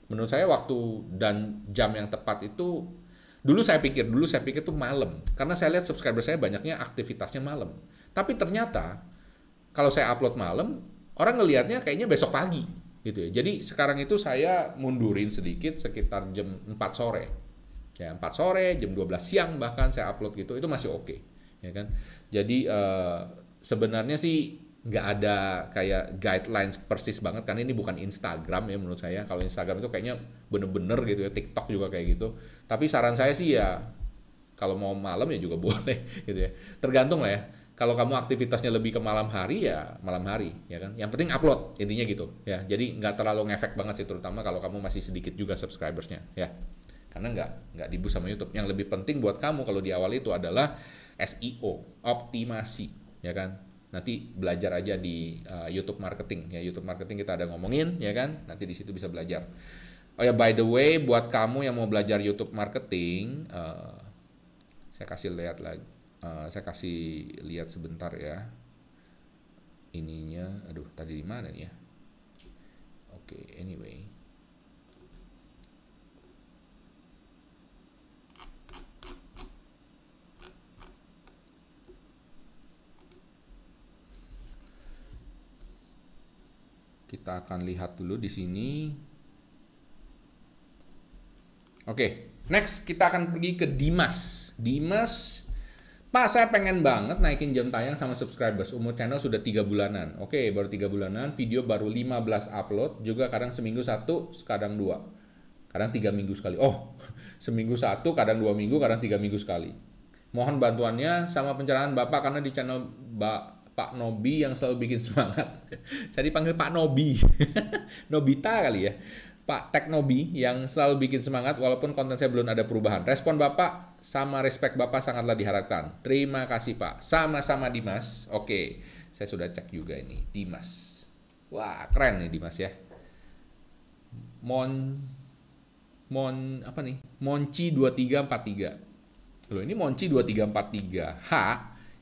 menurut saya waktu dan jam yang tepat itu dulu saya pikir dulu saya pikir tuh malam karena saya lihat subscriber saya banyaknya aktivitasnya malam. Tapi ternyata kalau saya upload malam, orang ngelihatnya kayaknya besok pagi gitu ya. Jadi sekarang itu saya mundurin sedikit sekitar jam 4 sore. Ya, 4 sore, jam 12 siang bahkan saya upload gitu, itu masih oke. Okay, ya kan? Jadi uh, sebenarnya sih nggak ada kayak guidelines persis banget karena ini bukan Instagram ya menurut saya. Kalau Instagram itu kayaknya bener-bener gitu ya, TikTok juga kayak gitu. Tapi saran saya sih ya kalau mau malam ya juga boleh gitu ya. Tergantung lah ya kalau kamu aktivitasnya lebih ke malam hari ya malam hari ya kan yang penting upload intinya gitu ya jadi nggak terlalu ngefek banget sih terutama kalau kamu masih sedikit juga subscribersnya ya karena nggak nggak dibus sama YouTube yang lebih penting buat kamu kalau di awal itu adalah SEO optimasi ya kan nanti belajar aja di uh, YouTube marketing. Ya YouTube marketing kita ada ngomongin ya kan? Nanti di situ bisa belajar. Oh ya by the way buat kamu yang mau belajar YouTube marketing uh, saya kasih lihat lagi uh, saya kasih lihat sebentar ya. Ininya aduh tadi di mana nih ya? Oke okay, anyway kita akan lihat dulu di sini. Oke, next kita akan pergi ke Dimas. Dimas, Pak saya pengen banget naikin jam tayang sama subscribers. Umur channel sudah tiga bulanan. Oke, baru tiga bulanan. Video baru 15 upload. Juga kadang seminggu satu, kadang dua. Kadang tiga minggu sekali. Oh, seminggu satu, kadang dua minggu, kadang tiga minggu sekali. Mohon bantuannya sama pencerahan Bapak karena di channel Mbak Pak Nobi yang selalu bikin semangat. Saya dipanggil Pak Nobi. Nobita kali ya. Pak Teknobi yang selalu bikin semangat walaupun konten saya belum ada perubahan. Respon Bapak sama respect Bapak sangatlah diharapkan. Terima kasih Pak. Sama-sama Dimas. Oke, saya sudah cek juga ini. Dimas. Wah, keren nih Dimas ya. Mon Mon apa nih? Monci 2343. Loh, ini Monci 2343. H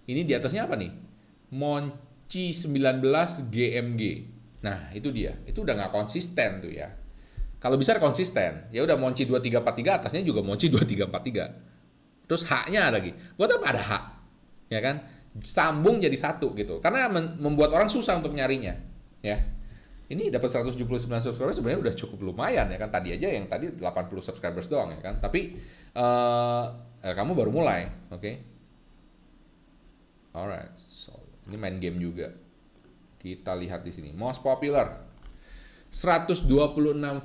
ini di atasnya apa nih? Monci 19 GMG. Nah, itu dia. Itu udah nggak konsisten tuh ya. Kalau bisa konsisten, ya udah Monci 2343 atasnya juga Monci 2343. Terus H-nya lagi. Buat apa ada H? Ya kan? Sambung jadi satu gitu. Karena membuat orang susah untuk nyarinya, ya. Ini dapat 179 subscribers sebenarnya udah cukup lumayan ya kan. Tadi aja yang tadi 80 subscribers doang ya kan. Tapi uh, kamu baru mulai, oke? Okay? Alright, so ini main game juga. Kita lihat di sini. Most popular 126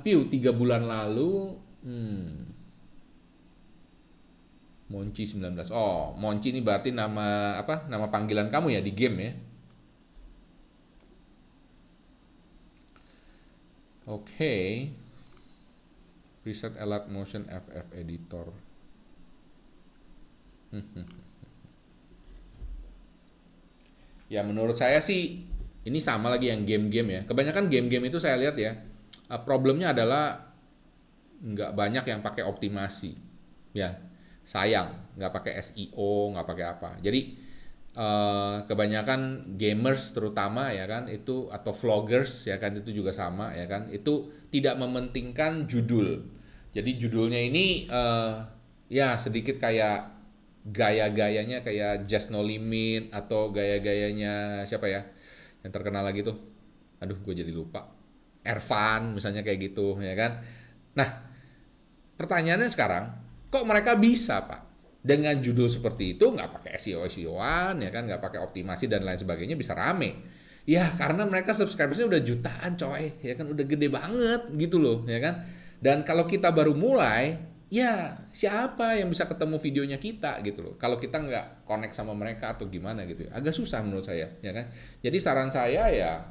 view 3 bulan lalu. Hmm. Monci 19. Oh, Monci ini berarti nama apa? Nama panggilan kamu ya di game ya. Oke. Okay. Preset Elite Motion FF Editor. ya menurut saya sih ini sama lagi yang game-game ya. Kebanyakan game-game itu saya lihat ya, uh, problemnya adalah nggak banyak yang pakai optimasi. Ya, sayang nggak pakai SEO, nggak pakai apa. Jadi uh, kebanyakan gamers terutama ya kan itu atau vloggers ya kan itu juga sama ya kan itu tidak mementingkan judul. Jadi judulnya ini uh, ya sedikit kayak gaya-gayanya kayak Just No Limit atau gaya-gayanya siapa ya? yang terkenal lagi tuh. Aduh gue jadi lupa. Ervan misalnya kayak gitu ya kan? Nah pertanyaannya sekarang kok mereka bisa pak? Dengan judul seperti itu nggak pakai SEO SEOan ya kan? Nggak pakai optimasi dan lain sebagainya bisa rame. Ya karena mereka subscribersnya udah jutaan coy. Ya kan? Udah gede banget gitu loh ya kan? Dan kalau kita baru mulai ya siapa yang bisa ketemu videonya kita gitu loh. Kalau kita nggak connect sama mereka atau gimana gitu ya. Agak susah menurut saya ya kan? Jadi saran saya ya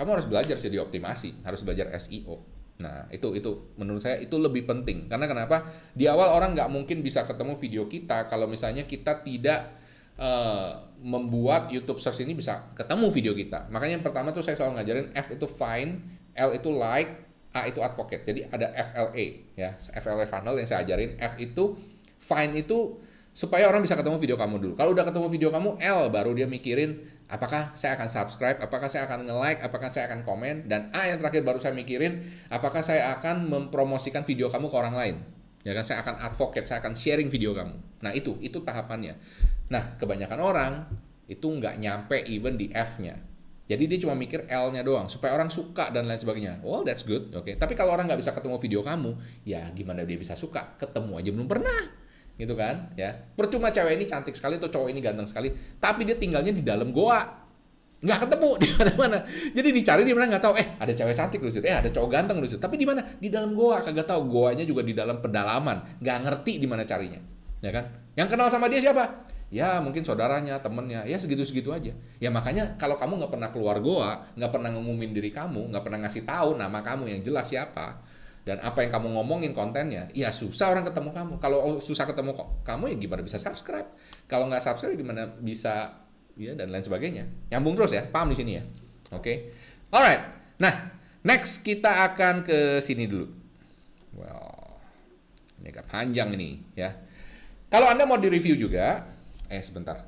kamu harus belajar jadi optimasi. Harus belajar SEO nah itu itu menurut saya itu lebih penting. Karena kenapa? Di awal orang nggak mungkin bisa ketemu video kita kalau misalnya kita tidak uh, membuat YouTube search ini bisa ketemu video kita. Makanya yang pertama tuh saya selalu ngajarin F itu find L itu like A itu advocate. Jadi ada FLA ya, FLA funnel yang saya ajarin. F itu find itu supaya orang bisa ketemu video kamu dulu. Kalau udah ketemu video kamu, L baru dia mikirin apakah saya akan subscribe, apakah saya akan nge-like, apakah saya akan komen, dan A yang terakhir baru saya mikirin apakah saya akan mempromosikan video kamu ke orang lain. Ya kan saya akan advocate, saya akan sharing video kamu. Nah, itu itu tahapannya. Nah, kebanyakan orang itu nggak nyampe even di F-nya. Jadi dia cuma mikir L-nya doang supaya orang suka dan lain sebagainya. Well, that's good. Oke. Okay. Tapi kalau orang nggak bisa ketemu video kamu, ya gimana dia bisa suka? Ketemu aja belum pernah. Gitu kan? Ya. Percuma cewek ini cantik sekali atau cowok ini ganteng sekali, tapi dia tinggalnya di dalam goa. Nggak ketemu di mana-mana. Jadi dicari di mana nggak tahu. Eh, ada cewek cantik lu Eh, ada cowok ganteng lu Tapi di mana? Di dalam goa. Kagak tahu. Goanya juga di dalam pedalaman. Nggak ngerti di mana carinya. Ya kan? Yang kenal sama dia siapa? Ya mungkin saudaranya, temennya, ya segitu-segitu aja. Ya makanya kalau kamu nggak pernah keluar goa, nggak pernah ngumumin diri kamu, nggak pernah ngasih tahu nama kamu yang jelas siapa, dan apa yang kamu ngomongin kontennya, ya susah orang ketemu kamu. Kalau susah ketemu kok kamu ya gimana bisa subscribe? Kalau nggak subscribe gimana bisa ya dan lain sebagainya. Nyambung terus ya, paham di sini ya. Oke, okay? alright. Nah, next kita akan ke sini dulu. Well, ini agak panjang ini ya. Kalau anda mau di review juga, Eh, sebentar.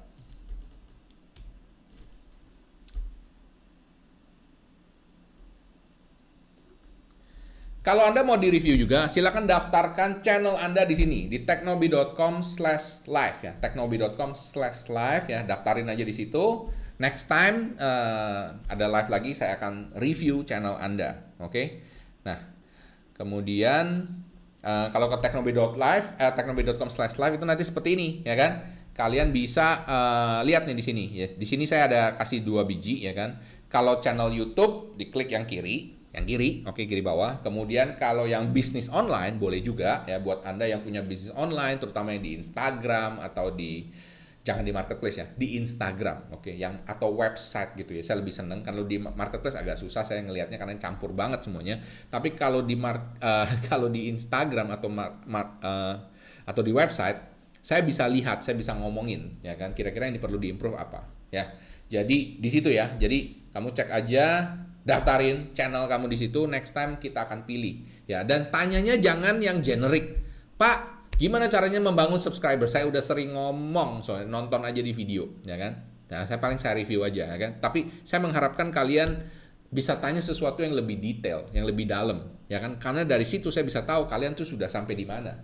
Kalau Anda mau di-review juga, silakan daftarkan channel Anda di sini di teknobi.com slash live ya. teknobi.com slash live ya, daftarin aja di situ. next time uh, ada live lagi saya akan review channel Anda, oke? Okay? Nah, kemudian uh, kalau ke teknobi.live, eh, teknobi.com/live itu nanti seperti ini, ya kan? Kalian bisa uh, lihat nih di sini, ya. Di sini saya ada kasih dua biji, ya kan? Kalau channel YouTube, diklik yang kiri, yang kiri, oke okay, kiri bawah. Kemudian kalau yang bisnis online boleh juga ya buat Anda yang punya bisnis online terutama yang di Instagram atau di jangan di marketplace ya, di Instagram, oke, okay, yang atau website gitu ya. Saya lebih seneng kalau di marketplace agak susah saya ngelihatnya karena campur banget semuanya. Tapi kalau di mar, uh, kalau di Instagram atau mar, mar, uh, atau di website, saya bisa lihat, saya bisa ngomongin, ya kan. Kira-kira yang perlu diimprove apa, ya. Jadi di situ ya. Jadi kamu cek aja daftarin channel kamu di situ next time kita akan pilih ya. Dan tanyanya jangan yang generik. Pak gimana caranya membangun subscriber? Saya udah sering ngomong soalnya nonton aja di video ya kan? Nah saya paling saya review aja ya kan? Tapi saya mengharapkan kalian bisa tanya sesuatu yang lebih detail yang lebih dalam ya kan? Karena dari situ saya bisa tahu kalian tuh sudah sampai di mana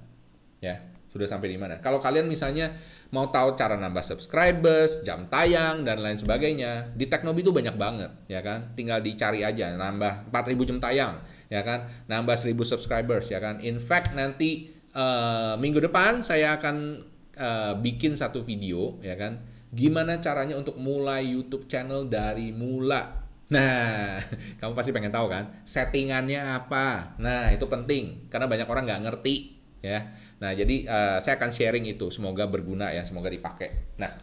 ya sudah sampai di mana. Kalau kalian misalnya mau tahu cara nambah subscribers, jam tayang dan lain sebagainya, di Teknobi itu banyak banget, ya kan? Tinggal dicari aja nambah 4000 jam tayang, ya kan? Nambah 1000 subscribers, ya kan? In fact nanti uh, minggu depan saya akan uh, bikin satu video, ya kan? Gimana caranya untuk mulai YouTube channel dari mula Nah, kamu pasti pengen tahu kan, settingannya apa? Nah, itu penting karena banyak orang nggak ngerti ya. Nah, jadi uh, saya akan sharing itu, semoga berguna ya, semoga dipakai. Nah,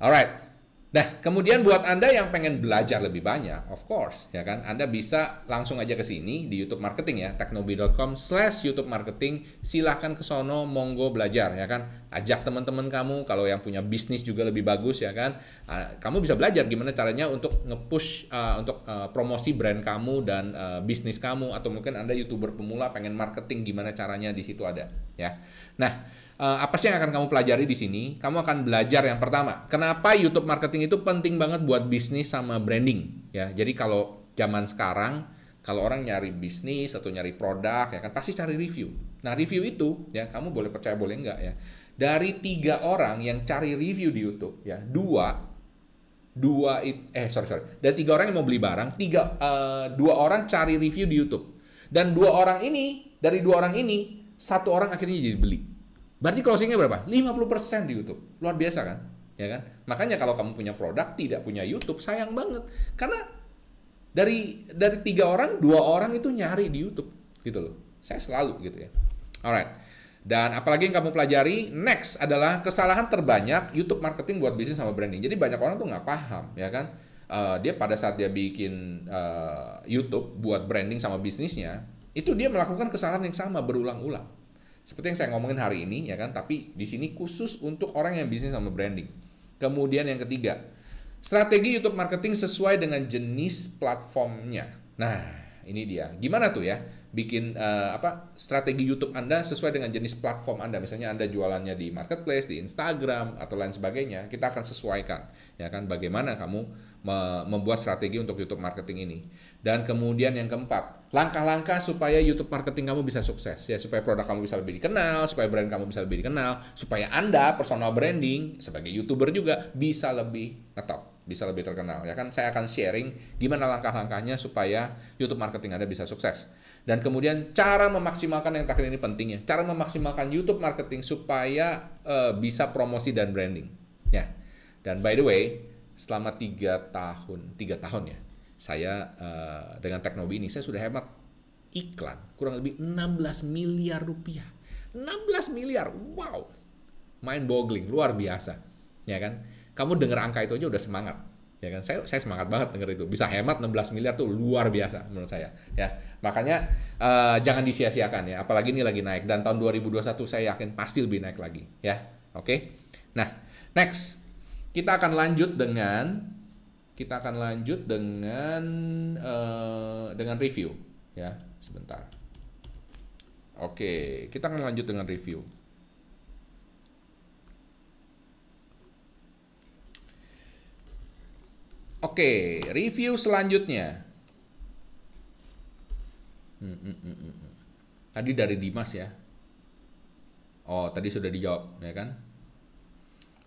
alright. Nah, kemudian buat Anda yang pengen belajar lebih banyak, of course, ya kan, Anda bisa langsung aja ke sini di YouTube Marketing ya, teknobi.com slash YouTube Marketing, silahkan ke sono, monggo belajar, ya kan, ajak teman-teman kamu, kalau yang punya bisnis juga lebih bagus, ya kan, ah, kamu bisa belajar gimana caranya untuk nge-push, uh, untuk uh, promosi brand kamu dan uh, bisnis kamu, atau mungkin Anda YouTuber pemula pengen marketing, gimana caranya di situ ada, ya. Nah, uh, apa sih yang akan kamu pelajari di sini? Kamu akan belajar yang pertama, kenapa YouTube marketing itu penting banget buat bisnis sama branding ya. Jadi kalau zaman sekarang kalau orang nyari bisnis atau nyari produk ya kan pasti cari review. Nah review itu ya kamu boleh percaya boleh enggak ya. Dari tiga orang yang cari review di YouTube ya dua dua eh sorry sorry dari tiga orang yang mau beli barang tiga uh, dua orang cari review di YouTube dan dua orang ini dari dua orang ini satu orang akhirnya jadi beli Berarti closingnya berapa? 50% di YouTube. Luar biasa kan? Ya kan? Makanya kalau kamu punya produk tidak punya YouTube sayang banget. Karena dari dari tiga orang dua orang itu nyari di YouTube gitu loh. Saya selalu gitu ya. Alright. Dan apalagi yang kamu pelajari next adalah kesalahan terbanyak YouTube marketing buat bisnis sama branding. Jadi banyak orang tuh nggak paham ya kan. Uh, dia pada saat dia bikin uh, YouTube buat branding sama bisnisnya, itu dia melakukan kesalahan yang sama berulang-ulang. Seperti yang saya ngomongin hari ini ya kan, tapi di sini khusus untuk orang yang bisnis sama branding. Kemudian yang ketiga, strategi YouTube marketing sesuai dengan jenis platformnya. Nah, ini dia. Gimana tuh ya? Bikin uh, apa strategi YouTube Anda sesuai dengan jenis platform Anda. Misalnya Anda jualannya di marketplace, di Instagram atau lain sebagainya, kita akan sesuaikan ya kan bagaimana kamu membuat strategi untuk YouTube marketing ini. Dan kemudian yang keempat, langkah-langkah supaya YouTube marketing kamu bisa sukses ya, supaya produk kamu bisa lebih dikenal, supaya brand kamu bisa lebih dikenal, supaya Anda personal branding sebagai YouTuber juga bisa lebih ngetop, bisa lebih terkenal ya kan. Saya akan sharing gimana langkah-langkahnya supaya YouTube marketing Anda bisa sukses. Dan kemudian cara memaksimalkan yang terakhir ini pentingnya, cara memaksimalkan YouTube marketing supaya uh, bisa promosi dan branding. Ya. Dan by the way, selama tiga tahun, tiga tahun ya, saya uh, dengan teknologi ini saya sudah hemat iklan kurang lebih 16 miliar rupiah. 16 miliar, wow, mind boggling, luar biasa, ya kan? Kamu dengar angka itu aja udah semangat, ya kan? Saya saya semangat banget denger itu, bisa hemat 16 miliar tuh luar biasa menurut saya, ya. Makanya uh, jangan disia-siakan ya, apalagi ini lagi naik dan tahun 2021 saya yakin pasti lebih naik lagi, ya. Oke, okay? nah next kita akan lanjut dengan kita akan lanjut dengan uh, dengan review ya sebentar. Oke, kita akan lanjut dengan review. Oke, review selanjutnya. Hmm, hmm, hmm. Tadi dari Dimas ya. Oh, tadi sudah dijawab, ya kan?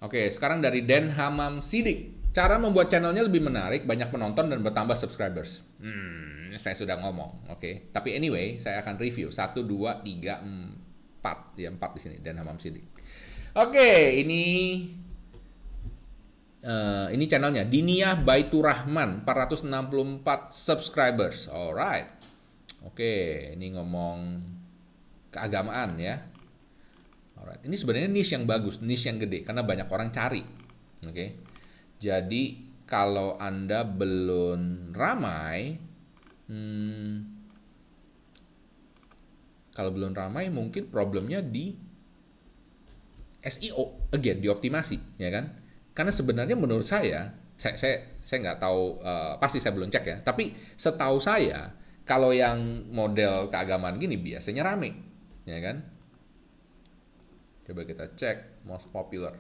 Oke, sekarang dari Den Hamam Sidik. Cara membuat channelnya lebih menarik, banyak penonton dan bertambah subscribers. Hmm, saya sudah ngomong, oke. Tapi anyway, saya akan review satu, dua, tiga, empat, ya empat di sini dan Hamam Sidik. Oke, ini uh, ini channelnya Dinia Baitur Rahman 464 subscribers. Alright. Oke, ini ngomong keagamaan ya. Alright. Ini sebenarnya niche yang bagus, niche yang gede karena banyak orang cari. Oke. Jadi kalau Anda belum ramai, hmm, kalau belum ramai mungkin problemnya di SEO, again, di optimasi, ya kan? Karena sebenarnya menurut saya, saya saya saya nggak tahu, uh, pasti saya belum cek ya. Tapi setahu saya, kalau yang model keagamaan gini biasanya rame, ya kan? Coba kita cek most popular.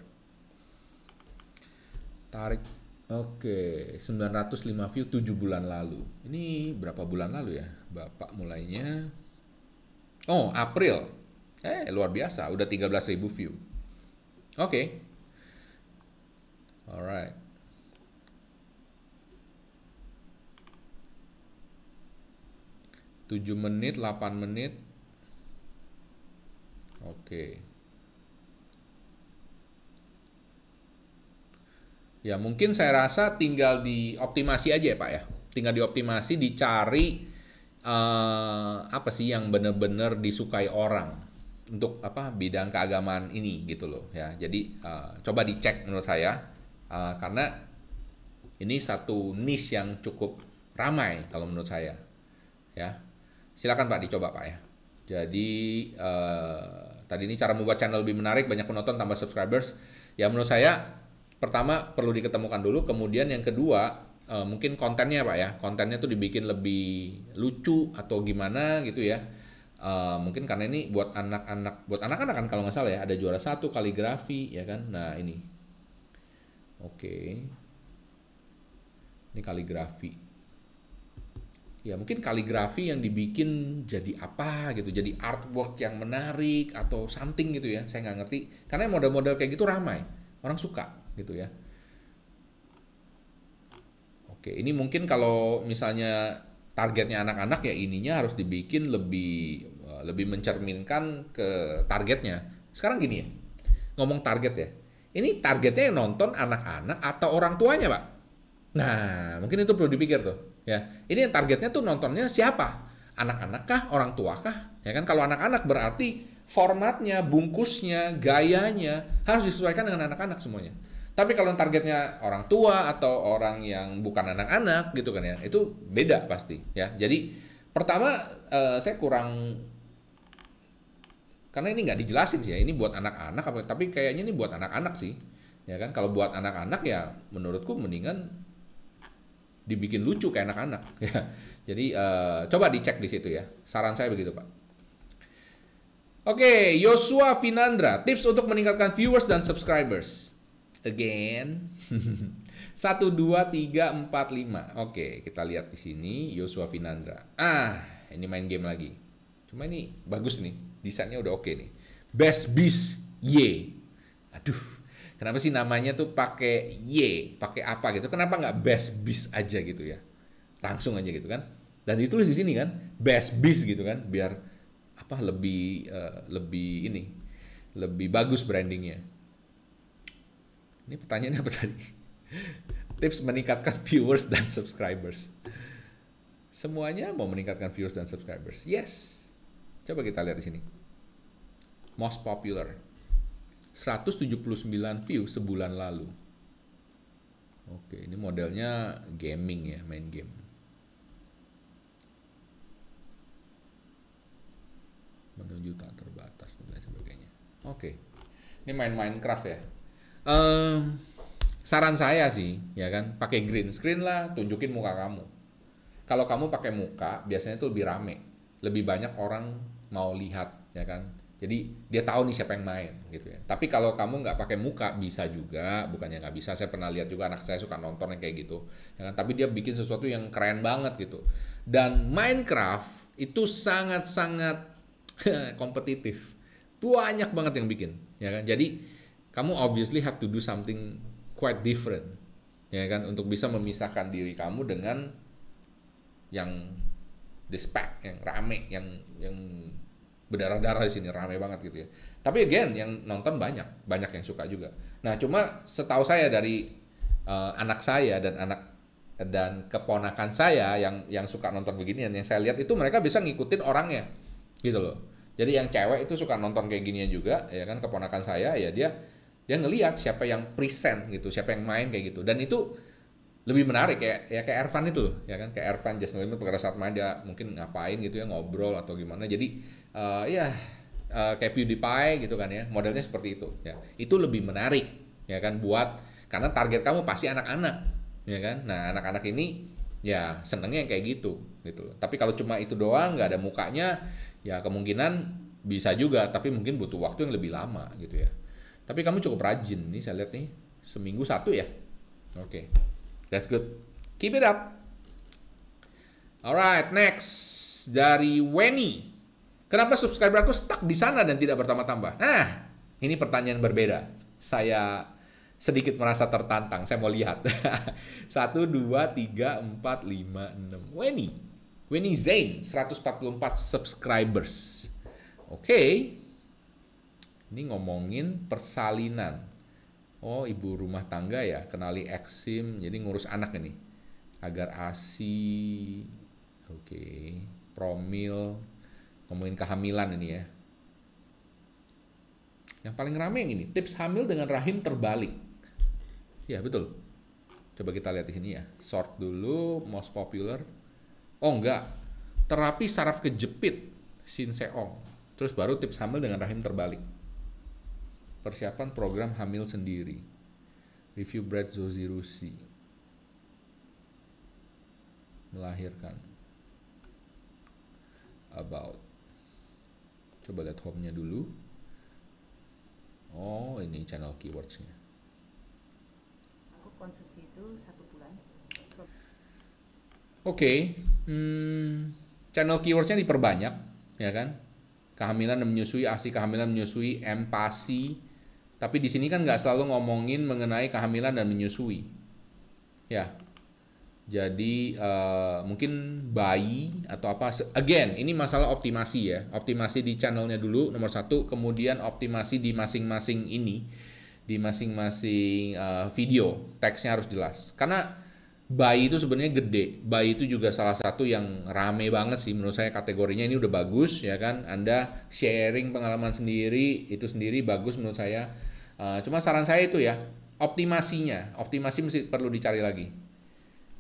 Tarik Oke, 905 view 7 bulan lalu. Ini berapa bulan lalu ya? Bapak mulainya Oh, April. Eh, luar biasa, udah 13.000 view. Oke. Alright. Tujuh menit, 8 menit. Oke. Okay. Ya mungkin saya rasa tinggal dioptimasi aja ya Pak ya. Tinggal dioptimasi, dicari uh, apa sih yang benar-benar disukai orang untuk apa bidang keagamaan ini gitu loh ya. Jadi uh, coba dicek menurut saya uh, karena ini satu niche yang cukup ramai kalau menurut saya ya. Silakan Pak dicoba Pak ya. Jadi uh, tadi ini cara membuat channel lebih menarik, banyak penonton tambah subscribers. Ya menurut saya pertama perlu diketemukan dulu, kemudian yang kedua uh, mungkin kontennya pak ya, kontennya tuh dibikin lebih lucu atau gimana gitu ya. Uh, mungkin karena ini buat anak-anak, buat anak-anak kan kalau nggak salah ya ada juara satu kaligrafi ya kan. Nah ini, oke, ini kaligrafi. Ya mungkin kaligrafi yang dibikin jadi apa gitu, jadi artwork yang menarik atau something gitu ya. Saya nggak ngerti. Karena model-model kayak gitu ramai, orang suka gitu ya. Oke, ini mungkin kalau misalnya targetnya anak-anak ya ininya harus dibikin lebih eh, lebih mencerminkan ke targetnya. Sekarang gini ya, ngomong target ya. Ini targetnya yang nonton anak-anak atau orang tuanya, Pak? Nah, mungkin itu perlu dipikir tuh, ya. Ini yang targetnya tuh nontonnya siapa? Anak-anak kah, orang tua kah? Ya kan kalau anak-anak berarti formatnya, bungkusnya, gayanya harus disesuaikan dengan anak-anak semuanya. Tapi kalau targetnya orang tua atau orang yang bukan anak-anak gitu kan ya, itu beda pasti ya. Jadi pertama uh, saya kurang karena ini nggak dijelasin sih ya, ini buat anak-anak tapi kayaknya ini buat anak-anak sih. Ya kan kalau buat anak-anak ya menurutku mendingan dibikin lucu kayak anak-anak ya. Jadi uh, coba dicek di situ ya. Saran saya begitu, Pak. Oke, Yosua Finandra, tips untuk meningkatkan viewers dan subscribers again. Satu, dua, tiga, empat, lima. Oke, kita lihat di sini Yosua Finandra. Ah, ini main game lagi. Cuma ini bagus nih, desainnya udah oke nih. Best Beast Y. Aduh, kenapa sih namanya tuh pakai Y, pakai apa gitu? Kenapa nggak Best Beast aja gitu ya? Langsung aja gitu kan? Dan ditulis di sini kan, Best Beast gitu kan, biar apa lebih uh, lebih ini, lebih bagus brandingnya. Ini pertanyaannya apa tadi? Tips meningkatkan viewers dan subscribers. Semuanya mau meningkatkan viewers dan subscribers. Yes. Coba kita lihat di sini. Most popular. 179 view sebulan lalu. Oke, ini modelnya gaming ya, main game. Menuju tak terbatas dan sebagainya. Oke. Ini main Minecraft ya. Um, saran saya sih, ya kan, pakai green screen lah, tunjukin muka kamu. Kalau kamu pakai muka, biasanya itu lebih rame, lebih banyak orang mau lihat, ya kan. Jadi dia tahu nih siapa yang main, gitu ya. Tapi kalau kamu nggak pakai muka, bisa juga, bukannya nggak bisa. Saya pernah lihat juga anak saya suka nonton yang kayak gitu, ya kan. Tapi dia bikin sesuatu yang keren banget gitu. Dan Minecraft itu sangat-sangat kompetitif, banyak banget yang bikin, ya kan. Jadi kamu obviously have to do something quite different ya kan untuk bisa memisahkan diri kamu dengan yang dispek yang rame yang yang berdarah-darah di sini rame banget gitu ya. Tapi again yang nonton banyak banyak yang suka juga. Nah cuma setahu saya dari uh, anak saya dan anak dan keponakan saya yang yang suka nonton beginian yang saya lihat itu mereka bisa ngikutin orangnya gitu loh. Jadi yang cewek itu suka nonton kayak ginian juga ya kan keponakan saya ya dia dia ngelihat siapa yang present gitu siapa yang main kayak gitu. Dan itu lebih menarik kayak ya kayak Ervan itu ya kan? Kayak Ervan Jason Limit pada saat main dia mungkin ngapain gitu ya ngobrol atau gimana. Jadi uh, ya uh, kayak PewDiePie gitu kan ya modelnya seperti itu ya. Itu lebih menarik ya kan? Buat karena target kamu pasti anak-anak ya kan? Nah anak-anak ini ya senengnya yang kayak gitu gitu tapi kalau cuma itu doang nggak ada mukanya ya kemungkinan bisa juga tapi mungkin butuh waktu yang lebih lama gitu ya. Tapi kamu cukup rajin nih saya lihat nih seminggu satu ya? Oke. okay. That's good. Keep it up. Alright, next dari Weni. Kenapa subscriber aku stuck di sana dan tidak bertambah-tambah? Nah, ini pertanyaan berbeda. Saya sedikit merasa tertantang. Saya mau lihat. Satu, dua, tiga, empat, lima, enam. Weni. Weni Zain, 144 subscribers. Oke. Okay. Ini ngomongin persalinan. Oh, ibu rumah tangga ya, kenali eksim, jadi ngurus anak ini. Agar ASI, oke, okay. promil, ngomongin kehamilan ini ya. Yang paling rame yang ini, tips hamil dengan rahim terbalik. Ya, betul. Coba kita lihat di sini ya. Sort dulu, most popular. Oh, enggak. Terapi saraf kejepit, Sinseong. Terus baru tips hamil dengan rahim terbalik persiapan program hamil sendiri. Review Brad Zozirusi. Melahirkan. About. Coba lihat home-nya dulu. Oh, ini channel keywords-nya. Aku konsumsi itu satu bulan. Oke, okay. hmm, channel keywords-nya diperbanyak, ya kan? Kehamilan dan menyusui, asi kehamilan menyusui, empasi, tapi di sini kan nggak selalu ngomongin mengenai kehamilan dan menyusui. Ya. Jadi uh, mungkin bayi atau apa. Again, ini masalah optimasi ya. Optimasi di channelnya dulu nomor satu. Kemudian optimasi di masing-masing ini. Di masing-masing uh, video. Teksnya harus jelas. Karena bayi itu sebenarnya gede. Bayi itu juga salah satu yang rame banget sih menurut saya kategorinya ini udah bagus ya kan. Anda sharing pengalaman sendiri itu sendiri bagus menurut saya Uh, cuma saran saya itu ya, optimasinya, optimasi mesti perlu dicari lagi.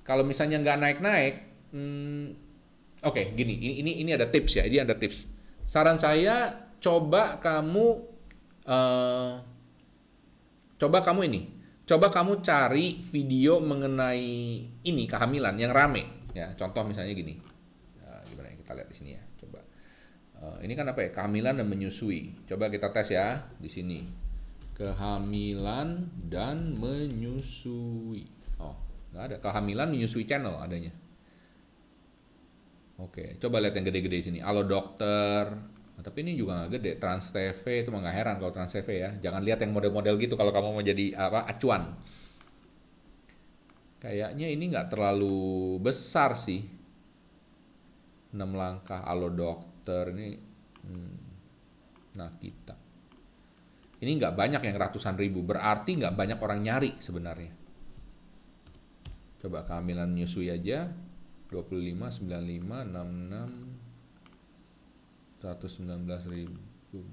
Kalau misalnya nggak naik-naik, hmm, oke okay, gini, ini, ini ini ada tips ya, ini ada tips. Saran saya coba kamu, uh, coba kamu ini, coba kamu cari video mengenai ini kehamilan yang rame. Ya, contoh misalnya gini, uh, gimana ya kita lihat di sini ya, coba. Uh, ini kan apa ya, kehamilan dan menyusui. Coba kita tes ya di sini kehamilan dan menyusui. Oh, nggak ada. Kehamilan menyusui channel adanya. Oke, coba lihat yang gede-gede sini. Halo dokter. Nah, tapi ini juga nggak gede. Trans TV itu nggak heran kalau Trans TV ya. Jangan lihat yang model-model gitu kalau kamu mau jadi apa acuan. Kayaknya ini nggak terlalu besar sih. 6 langkah. Halo dokter ini. Hmm, nah kita ini nggak banyak yang ratusan ribu, berarti nggak banyak orang nyari sebenarnya. Coba kehamilan menyusui aja, 25, 95, 66, 119 ribu,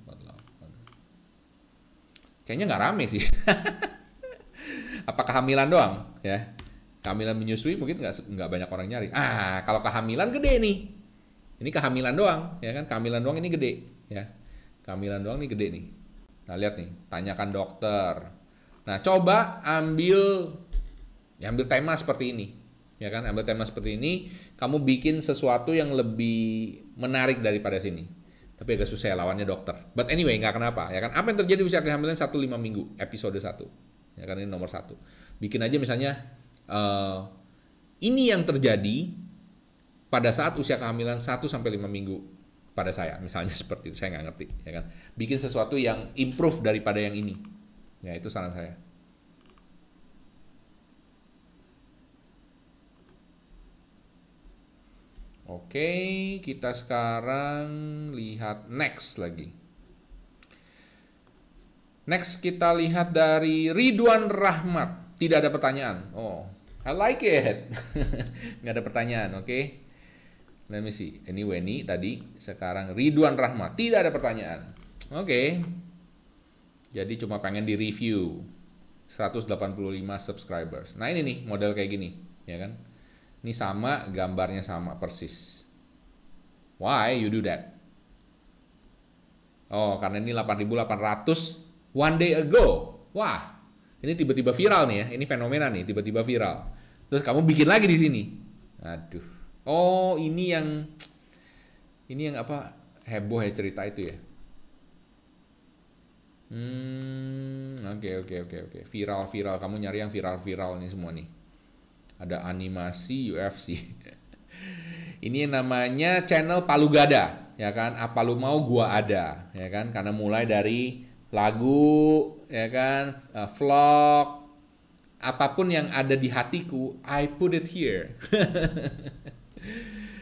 48. Kayaknya nggak rame sih. Apa kehamilan doang ya? Kehamilan menyusui mungkin nggak banyak orang nyari. Ah, kalau kehamilan gede nih. Ini kehamilan doang, ya kan? Kehamilan doang ini gede, ya. Kehamilan doang ini gede nih. Nah, lihat nih, tanyakan dokter. Nah, coba ambil ya ambil tema seperti ini. Ya kan, ambil tema seperti ini, kamu bikin sesuatu yang lebih menarik daripada sini. Tapi agak susah ya lawannya dokter. But anyway, nggak kenapa. Ya kan, apa yang terjadi usia kehamilan 1 5 minggu, episode 1. Ya kan, ini nomor satu. Bikin aja misalnya, uh, ini yang terjadi pada saat usia kehamilan 1 sampai 5 minggu pada saya misalnya seperti itu saya nggak ngerti ya kan bikin sesuatu yang improve daripada yang ini ya itu saran saya Oke, kita sekarang lihat next lagi. Next kita lihat dari Ridwan Rahmat. Tidak ada pertanyaan. Oh, I like it. Nggak ada pertanyaan, oke? Okay? Let me see. Ini tadi sekarang Ridwan Rahmat. Tidak ada pertanyaan. Oke. Jadi cuma pengen di review. 185 subscribers. Nah ini nih model kayak gini, ya kan? Ini sama, gambarnya sama persis. Why you do that? Oh, karena ini 8800 one day ago. Wah, ini tiba-tiba viral nih ya. Ini fenomena nih, tiba-tiba viral. Terus kamu bikin lagi di sini. Aduh. Oh, ini yang ini yang apa? Heboh ya cerita itu ya. Hmm, oke oke oke oke. Viral viral. Kamu nyari yang viral viral nih semua nih. Ada animasi UFC. Ini yang namanya channel Palu Gada, ya kan? Apa lu mau gua ada, ya kan? Karena mulai dari lagu, ya kan, uh, vlog, apa pun yang ada di hatiku, I put it here.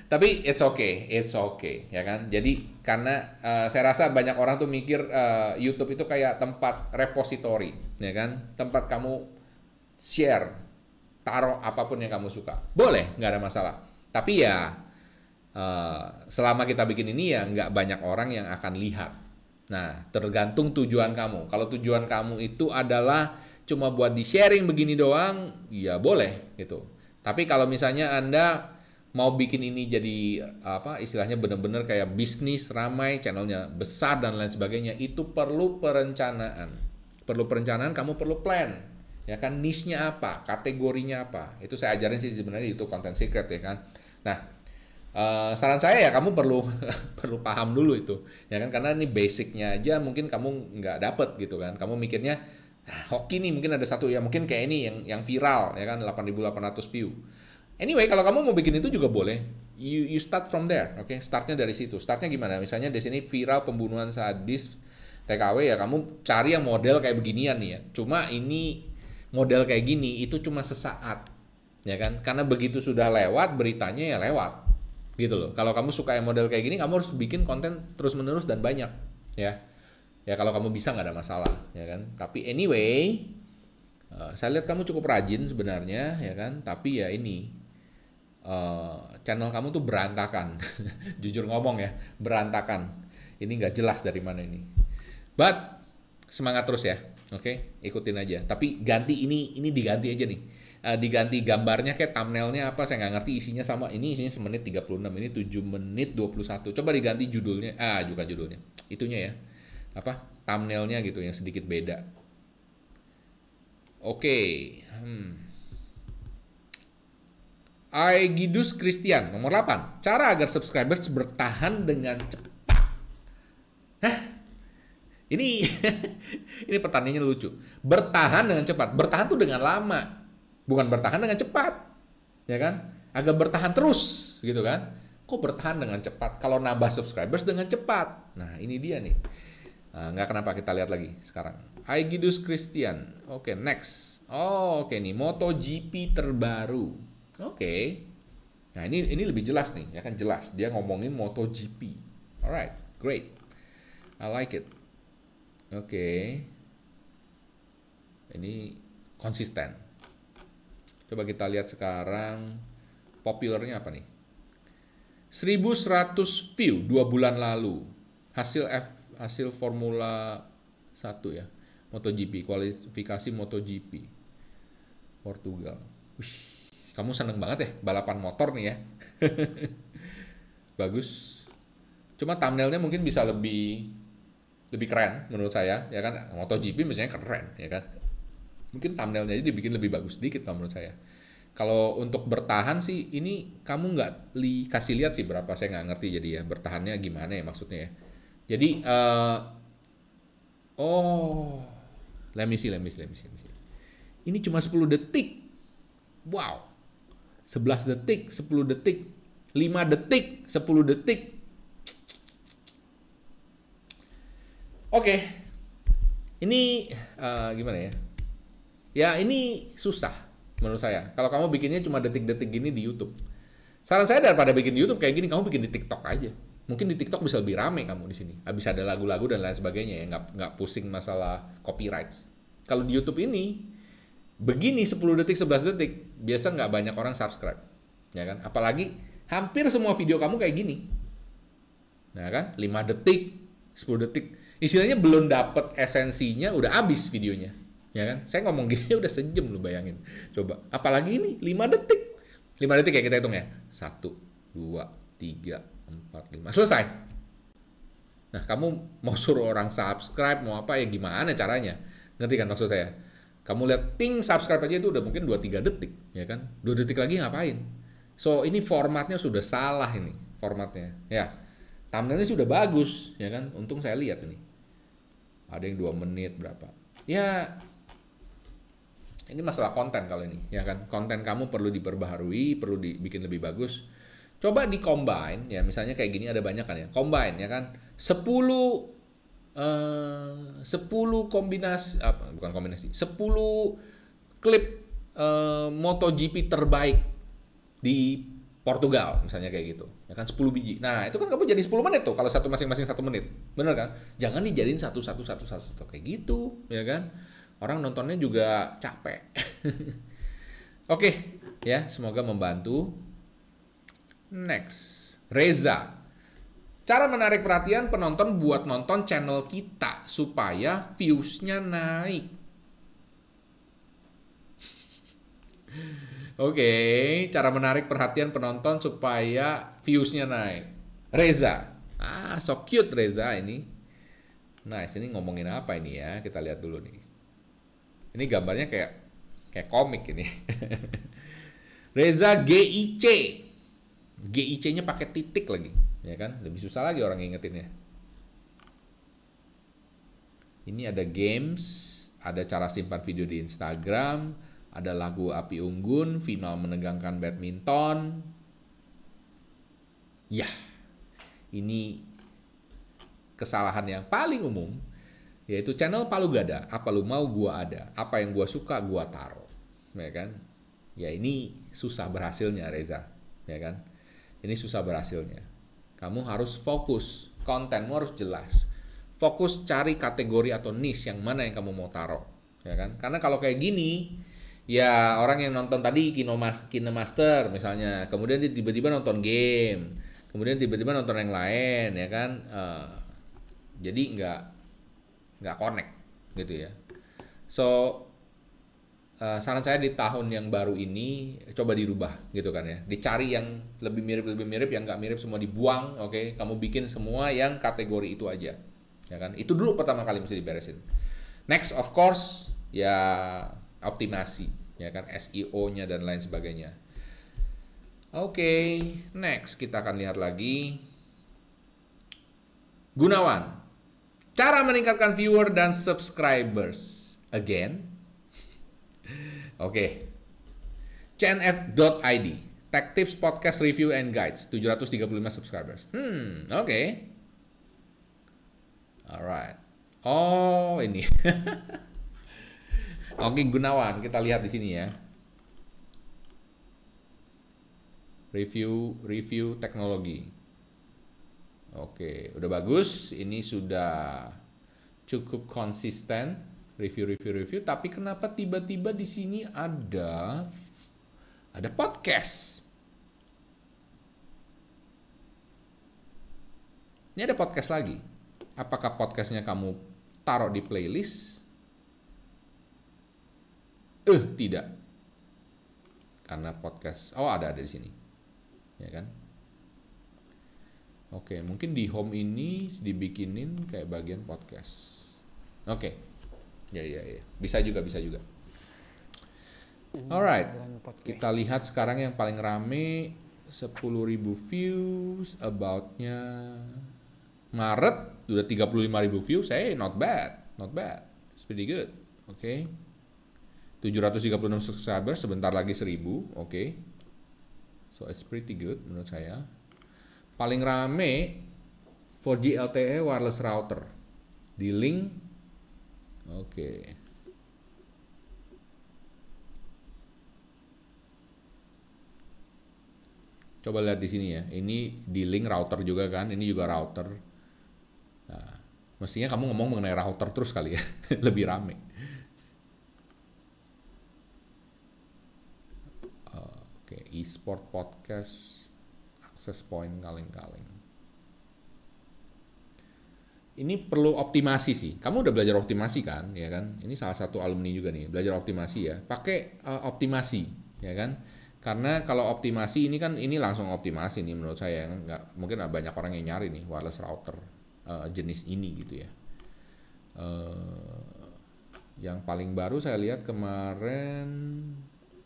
Tapi it's okay, it's okay, ya kan? Jadi karena uh, saya rasa banyak orang tuh mikir uh, YouTube itu kayak tempat repository, ya kan? Tempat kamu share, taruh apa pun yang kamu suka. Boleh, nggak ada masalah. Tapi ya uh, selama kita bikin ini ya nggak banyak orang yang akan lihat. Nah, tergantung tujuan kamu. Kalau tujuan kamu itu adalah cuma buat di sharing begini doang, ya boleh gitu. Tapi kalau misalnya Anda mau bikin ini jadi apa istilahnya benar-benar kayak bisnis ramai channelnya besar dan lain sebagainya itu perlu perencanaan. Perlu perencanaan kamu perlu plan. Ya kan niche-nya apa kategorinya apa. Itu saya ajarin sih sebenarnya itu content secret ya kan. Nah uh, saran saya ya kamu perlu perlu paham dulu itu. Ya kan karena ini basicnya aja mungkin kamu nggak dapet gitu kan. Kamu mikirnya ah, hoki nih mungkin ada satu. Ya mungkin kayak ini yang yang viral ya kan 8.800 view Anyway, kalau kamu mau bikin itu juga boleh. You you start from there, oke? Okay? Startnya dari situ. Startnya gimana? Misalnya di sini viral pembunuhan sadis TKW ya, kamu cari yang model kayak beginian nih ya. Cuma ini model kayak gini itu cuma sesaat, ya kan? Karena begitu sudah lewat beritanya ya lewat, gitu loh. Kalau kamu suka yang model kayak gini, kamu harus bikin konten terus menerus dan banyak, ya. Ya kalau kamu bisa nggak ada masalah, ya kan? Tapi anyway, uh, saya lihat kamu cukup rajin sebenarnya, ya kan? Tapi ya ini uh, channel kamu tuh berantakan. Jujur ngomong ya, berantakan. Ini nggak jelas dari mana ini. But semangat terus ya, oke? Okay? Ikutin aja. Tapi ganti ini, ini diganti aja nih. Uh, diganti gambarnya kayak thumbnailnya apa saya nggak ngerti isinya sama ini isinya semenit 36 ini 7 menit 21 coba diganti judulnya ah juga judulnya itunya ya apa thumbnailnya gitu yang sedikit beda oke okay. hmm. Aegidus Christian nomor 8. Cara agar subscribers bertahan dengan cepat. Hah? Ini ini pertanyaannya lucu. Bertahan dengan cepat. Bertahan tuh dengan lama. Bukan bertahan dengan cepat. Ya kan? Agar bertahan terus gitu kan. Kok bertahan dengan cepat? Kalau nambah subscribers dengan cepat. Nah, ini dia nih. Nah, nggak kenapa kita lihat lagi sekarang. Aegidus Christian. Oke, okay, next. Oh, oke okay nih. MotoGP terbaru. Oke. Okay. Nah, ini ini lebih jelas nih, ya kan jelas. Dia ngomongin MotoGP. Alright, great. I like it. Oke. Okay. Ini konsisten. Coba kita lihat sekarang populernya apa nih? 1100 view dua bulan lalu. Hasil F, hasil Formula 1 ya. MotoGP, kualifikasi MotoGP. Portugal. Wih, kamu seneng banget ya balapan motor nih ya. Bagus. Cuma thumbnailnya mungkin bisa lebih lebih keren menurut saya ya kan? MotoGP misalnya keren ya kan? Mungkin thumbnailnya aja dibikin lebih bagus sedikit kalau menurut saya. Kalau untuk bertahan sih ini kamu nggak li kasih lihat sih berapa saya nggak ngerti jadi ya bertahannya gimana ya maksudnya ya. Jadi uh, oh let me see let ini cuma 10 detik. Wow 11 detik, 10 detik, 5 detik, 10 detik. Oke, ini uh, gimana ya? Ya ini susah menurut saya. Kalau kamu bikinnya cuma detik-detik gini di YouTube, Saran saya daripada bikin di YouTube kayak gini, kamu bikin di TikTok aja. Mungkin di TikTok bisa lebih rame kamu di sini. Habis ada lagu-lagu dan lain sebagainya ya, nggak nggak pusing masalah copyrights. Kalau di YouTube ini begini 10 detik 11 detik biasa nggak banyak orang subscribe ya kan? Apalagi hampir semua video kamu kayak gini. Nah kan? 5 detik 10 detik. Istilahnya belum dapet esensinya udah habis videonya ya kan? Saya ngomong gini udah sejam lu bayangin. Coba apalagi ini 5 detik. 5 detik ya kita hitung ya? 1 2 3 4 5 selesai. Nah kamu mau suruh orang subscribe mau apa ya gimana caranya? Ngerti kan maksud saya kamu lihat ting subscribe aja itu udah mungkin 2-3 detik, ya kan? 2 detik lagi ngapain? So, ini formatnya sudah salah ini, formatnya. Ya, thumbnailnya sudah bagus, ya kan? Untung saya lihat ini. Ada yang 2 menit berapa. Ya, ini masalah konten kalau ini, ya kan? Konten kamu perlu diperbaharui, perlu dibikin lebih bagus. Coba di combine, ya misalnya kayak gini ada banyak kan ya. Combine, ya kan? 10 uh, 10 kombinasi apa bukan kombinasi 10 klip uh, MotoGP terbaik di Portugal misalnya kayak gitu. Ya kan 10 biji. Nah itu kan kamu jadi 10 menit tuh kalau satu masing-masing satu menit. Bener kan? Jangan dijadiin satu satu satu satu, satu kayak gitu ya kan? Orang nontonnya juga capek. Oke ya semoga membantu. Next Reza Cara menarik perhatian penonton buat nonton channel kita supaya views-nya naik. Oke, okay, cara menarik perhatian penonton supaya views-nya naik. Reza. Ah, so cute Reza ini. Nice, ini ngomongin apa ini ya? Kita lihat dulu nih. Ini gambarnya kayak kayak komik ini. Reza GIC. GIC-nya pakai titik lagi ya kan? Lebih susah lagi orang ngingetinnya. Ini ada games ada cara simpan video di Instagram ada lagu api unggun final menegangkan badminton. Ya ini kesalahan yang paling umum yaitu channel Palu Gada. Apa lu mau gua ada. Apa yang gua suka gua taruh. Ya kan? Ya ini susah berhasilnya Reza. Ya kan? Ini susah berhasilnya kamu harus fokus, kontenmu harus jelas. Fokus cari kategori atau niche yang mana yang kamu mau taruh, ya kan? Karena kalau kayak gini, ya orang yang nonton tadi Kino Mas Kino Master misalnya, kemudian dia tiba-tiba nonton game, kemudian tiba-tiba nonton yang lain, ya kan? Uh, jadi nggak nggak connect gitu ya. So uh, saran saya di tahun yang baru ini coba dirubah gitu kan ya. Dicari yang lebih mirip lebih mirip yang nggak mirip semua dibuang oke? Okay? kamu bikin semua yang kategori itu aja ya kan? Itu dulu pertama kali mesti diberesin. Next of course ya optimasi ya kan? SEO-nya dan lain sebagainya. Oke okay, next kita akan lihat lagi. Gunawan cara meningkatkan viewer dan subscribers. Again Oke. CNF.id Tech Tips Podcast Review and Guides 735 subscribers. Hmm, oke. Okay. Alright. Oh, ini. oke, Gunawan, kita lihat di sini ya. Review review teknologi. Oke, udah bagus. Ini sudah cukup konsisten review review review tapi kenapa tiba-tiba di sini ada ada podcast? Ini ada podcast lagi. Apakah podcastnya kamu taruh di playlist? Eh tidak. Karena podcast oh ada ada di sini. Ya kan? Oke mungkin di home ini dibikinin kayak bagian podcast. Oke Ya, ya, ya. Bisa juga, bisa juga. Alright, kita lihat sekarang yang paling rame 10.000 views, aboutnya Maret udah 35.000 views, hey not bad, not bad, it's pretty good, oke. Okay. 736 subscribers, sebentar lagi 1000, oke. Okay. So it's pretty good menurut saya. Paling rame 4G LTE wireless router di link Oke. Coba lihat di sini ya. Ini di link router juga kan. Ini juga router. Nah, mestinya kamu ngomong mengenai router terus kali ya. Lebih rame. Oke, e-sport podcast, access point kaleng-kaleng. Ini perlu optimasi sih. Kamu udah belajar optimasi kan, ya kan? Ini salah satu alumni juga nih, belajar optimasi ya. Pakai uh, optimasi, ya kan? Karena kalau optimasi ini kan ini langsung optimasi nih menurut saya. Nggak, mungkin banyak orang yang nyari nih wireless router uh, jenis ini gitu ya. Uh, yang paling baru saya lihat kemarin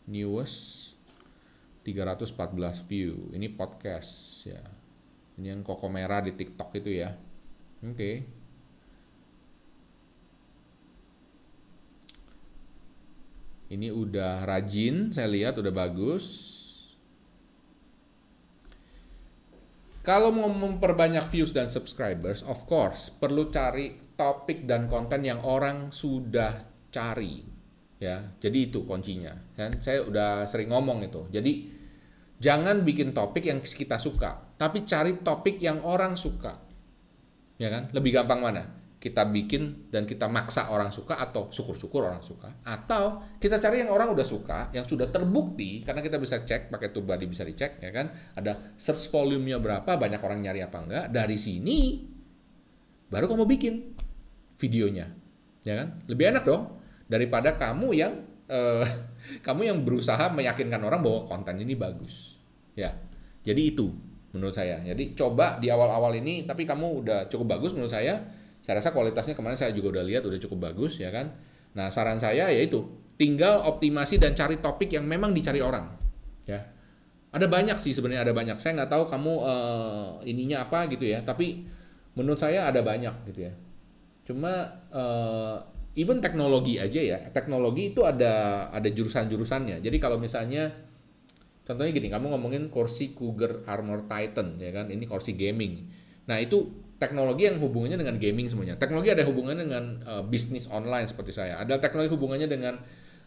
newest 314 view. Ini podcast ya. Ini yang koko merah di TikTok itu ya. Oke. Okay. Ini udah rajin, saya lihat udah bagus. Kalau mau memperbanyak views dan subscribers, of course perlu cari topik dan konten yang orang sudah cari, ya. Jadi itu kuncinya. Kan saya udah sering ngomong itu. Jadi jangan bikin topik yang kita suka, tapi cari topik yang orang suka. Ya kan? Lebih gampang mana? kita bikin dan kita maksa orang suka atau syukur-syukur orang suka atau kita cari yang orang udah suka yang sudah terbukti karena kita bisa cek pakai tubadi bisa dicek ya kan ada search volumenya berapa banyak orang nyari apa enggak dari sini baru kamu bikin videonya ya kan lebih enak dong daripada kamu yang eh, kamu yang berusaha meyakinkan orang bahwa konten ini bagus ya jadi itu menurut saya jadi coba di awal-awal ini tapi kamu udah cukup bagus menurut saya saya rasa kualitasnya kemarin saya juga udah lihat udah cukup bagus ya kan. Nah, saran saya yaitu tinggal optimasi dan cari topik yang memang dicari orang. Ya. Ada banyak sih sebenarnya ada banyak. Saya nggak tahu kamu uh, ininya apa gitu ya, tapi menurut saya ada banyak gitu ya. Cuma uh, even teknologi aja ya. Teknologi itu ada ada jurusan-jurusannya. Jadi kalau misalnya contohnya gini, kamu ngomongin kursi Cougar Armor Titan ya kan. Ini kursi gaming. Nah, itu teknologi yang hubungannya dengan gaming semuanya. Teknologi ada hubungannya dengan uh, bisnis online seperti saya. Ada teknologi hubungannya dengan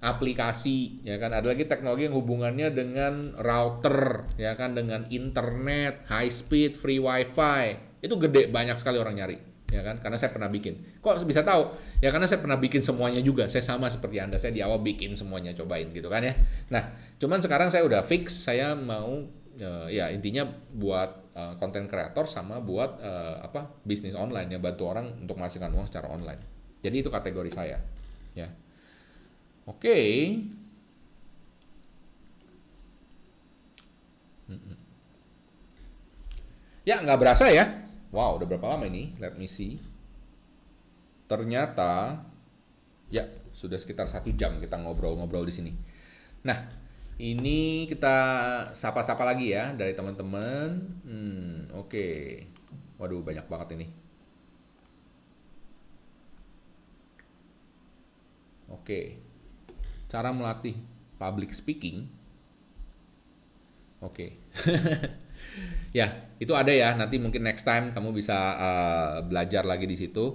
aplikasi, ya kan. Ada lagi teknologi yang hubungannya dengan router, ya kan, dengan internet, high speed, free wifi. Itu gede, banyak sekali orang nyari, ya kan. Karena saya pernah bikin. Kok bisa tahu? Ya karena saya pernah bikin semuanya juga. Saya sama seperti anda. Saya di awal bikin semuanya, cobain gitu kan ya. Nah, cuman sekarang saya udah fix. Saya mau uh, ya intinya buat konten uh, kreator sama buat uh, apa bisnis online yang bantu orang untuk menghasilkan uang secara online. Jadi itu kategori saya. Ya. Oke. Okay. Ya nggak berasa ya. Wow, udah berapa lama ini? Let me see. Ternyata ya sudah sekitar satu jam kita ngobrol-ngobrol di sini. Nah, ini kita sapa-sapa lagi ya dari teman-teman. Hmm, oke. Okay. Waduh, banyak banget ini. Oke. Okay. Cara melatih public speaking. Oke. Okay. ya, itu ada ya. Nanti mungkin next time kamu bisa uh, belajar lagi di situ.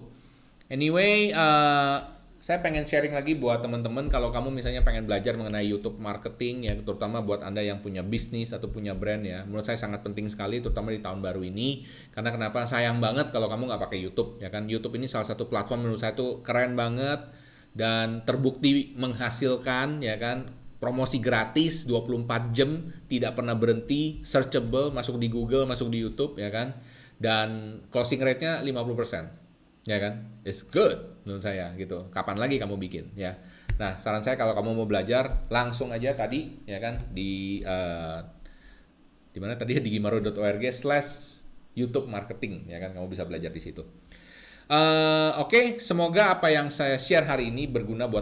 Anyway, uh, saya pengen sharing lagi buat teman-teman kalau kamu misalnya pengen belajar mengenai YouTube marketing ya terutama buat Anda yang punya bisnis atau punya brand ya. Menurut saya sangat penting sekali terutama di tahun baru ini karena kenapa sayang banget kalau kamu nggak pakai YouTube ya kan. YouTube ini salah satu platform menurut saya tuh keren banget dan terbukti menghasilkan ya kan promosi gratis 24 jam tidak pernah berhenti searchable masuk di Google masuk di YouTube ya kan? Dan closing rate-nya 50% ya kan? It's good menurut saya gitu. Kapan lagi kamu bikin ya? Nah saran saya kalau kamu mau belajar langsung aja tadi ya kan? Di uh, di mana? Tadi di gimaro.org slash YouTube marketing ya kan? Kamu bisa belajar di situ. Uh, oke okay, semoga apa yang saya share hari ini berguna buat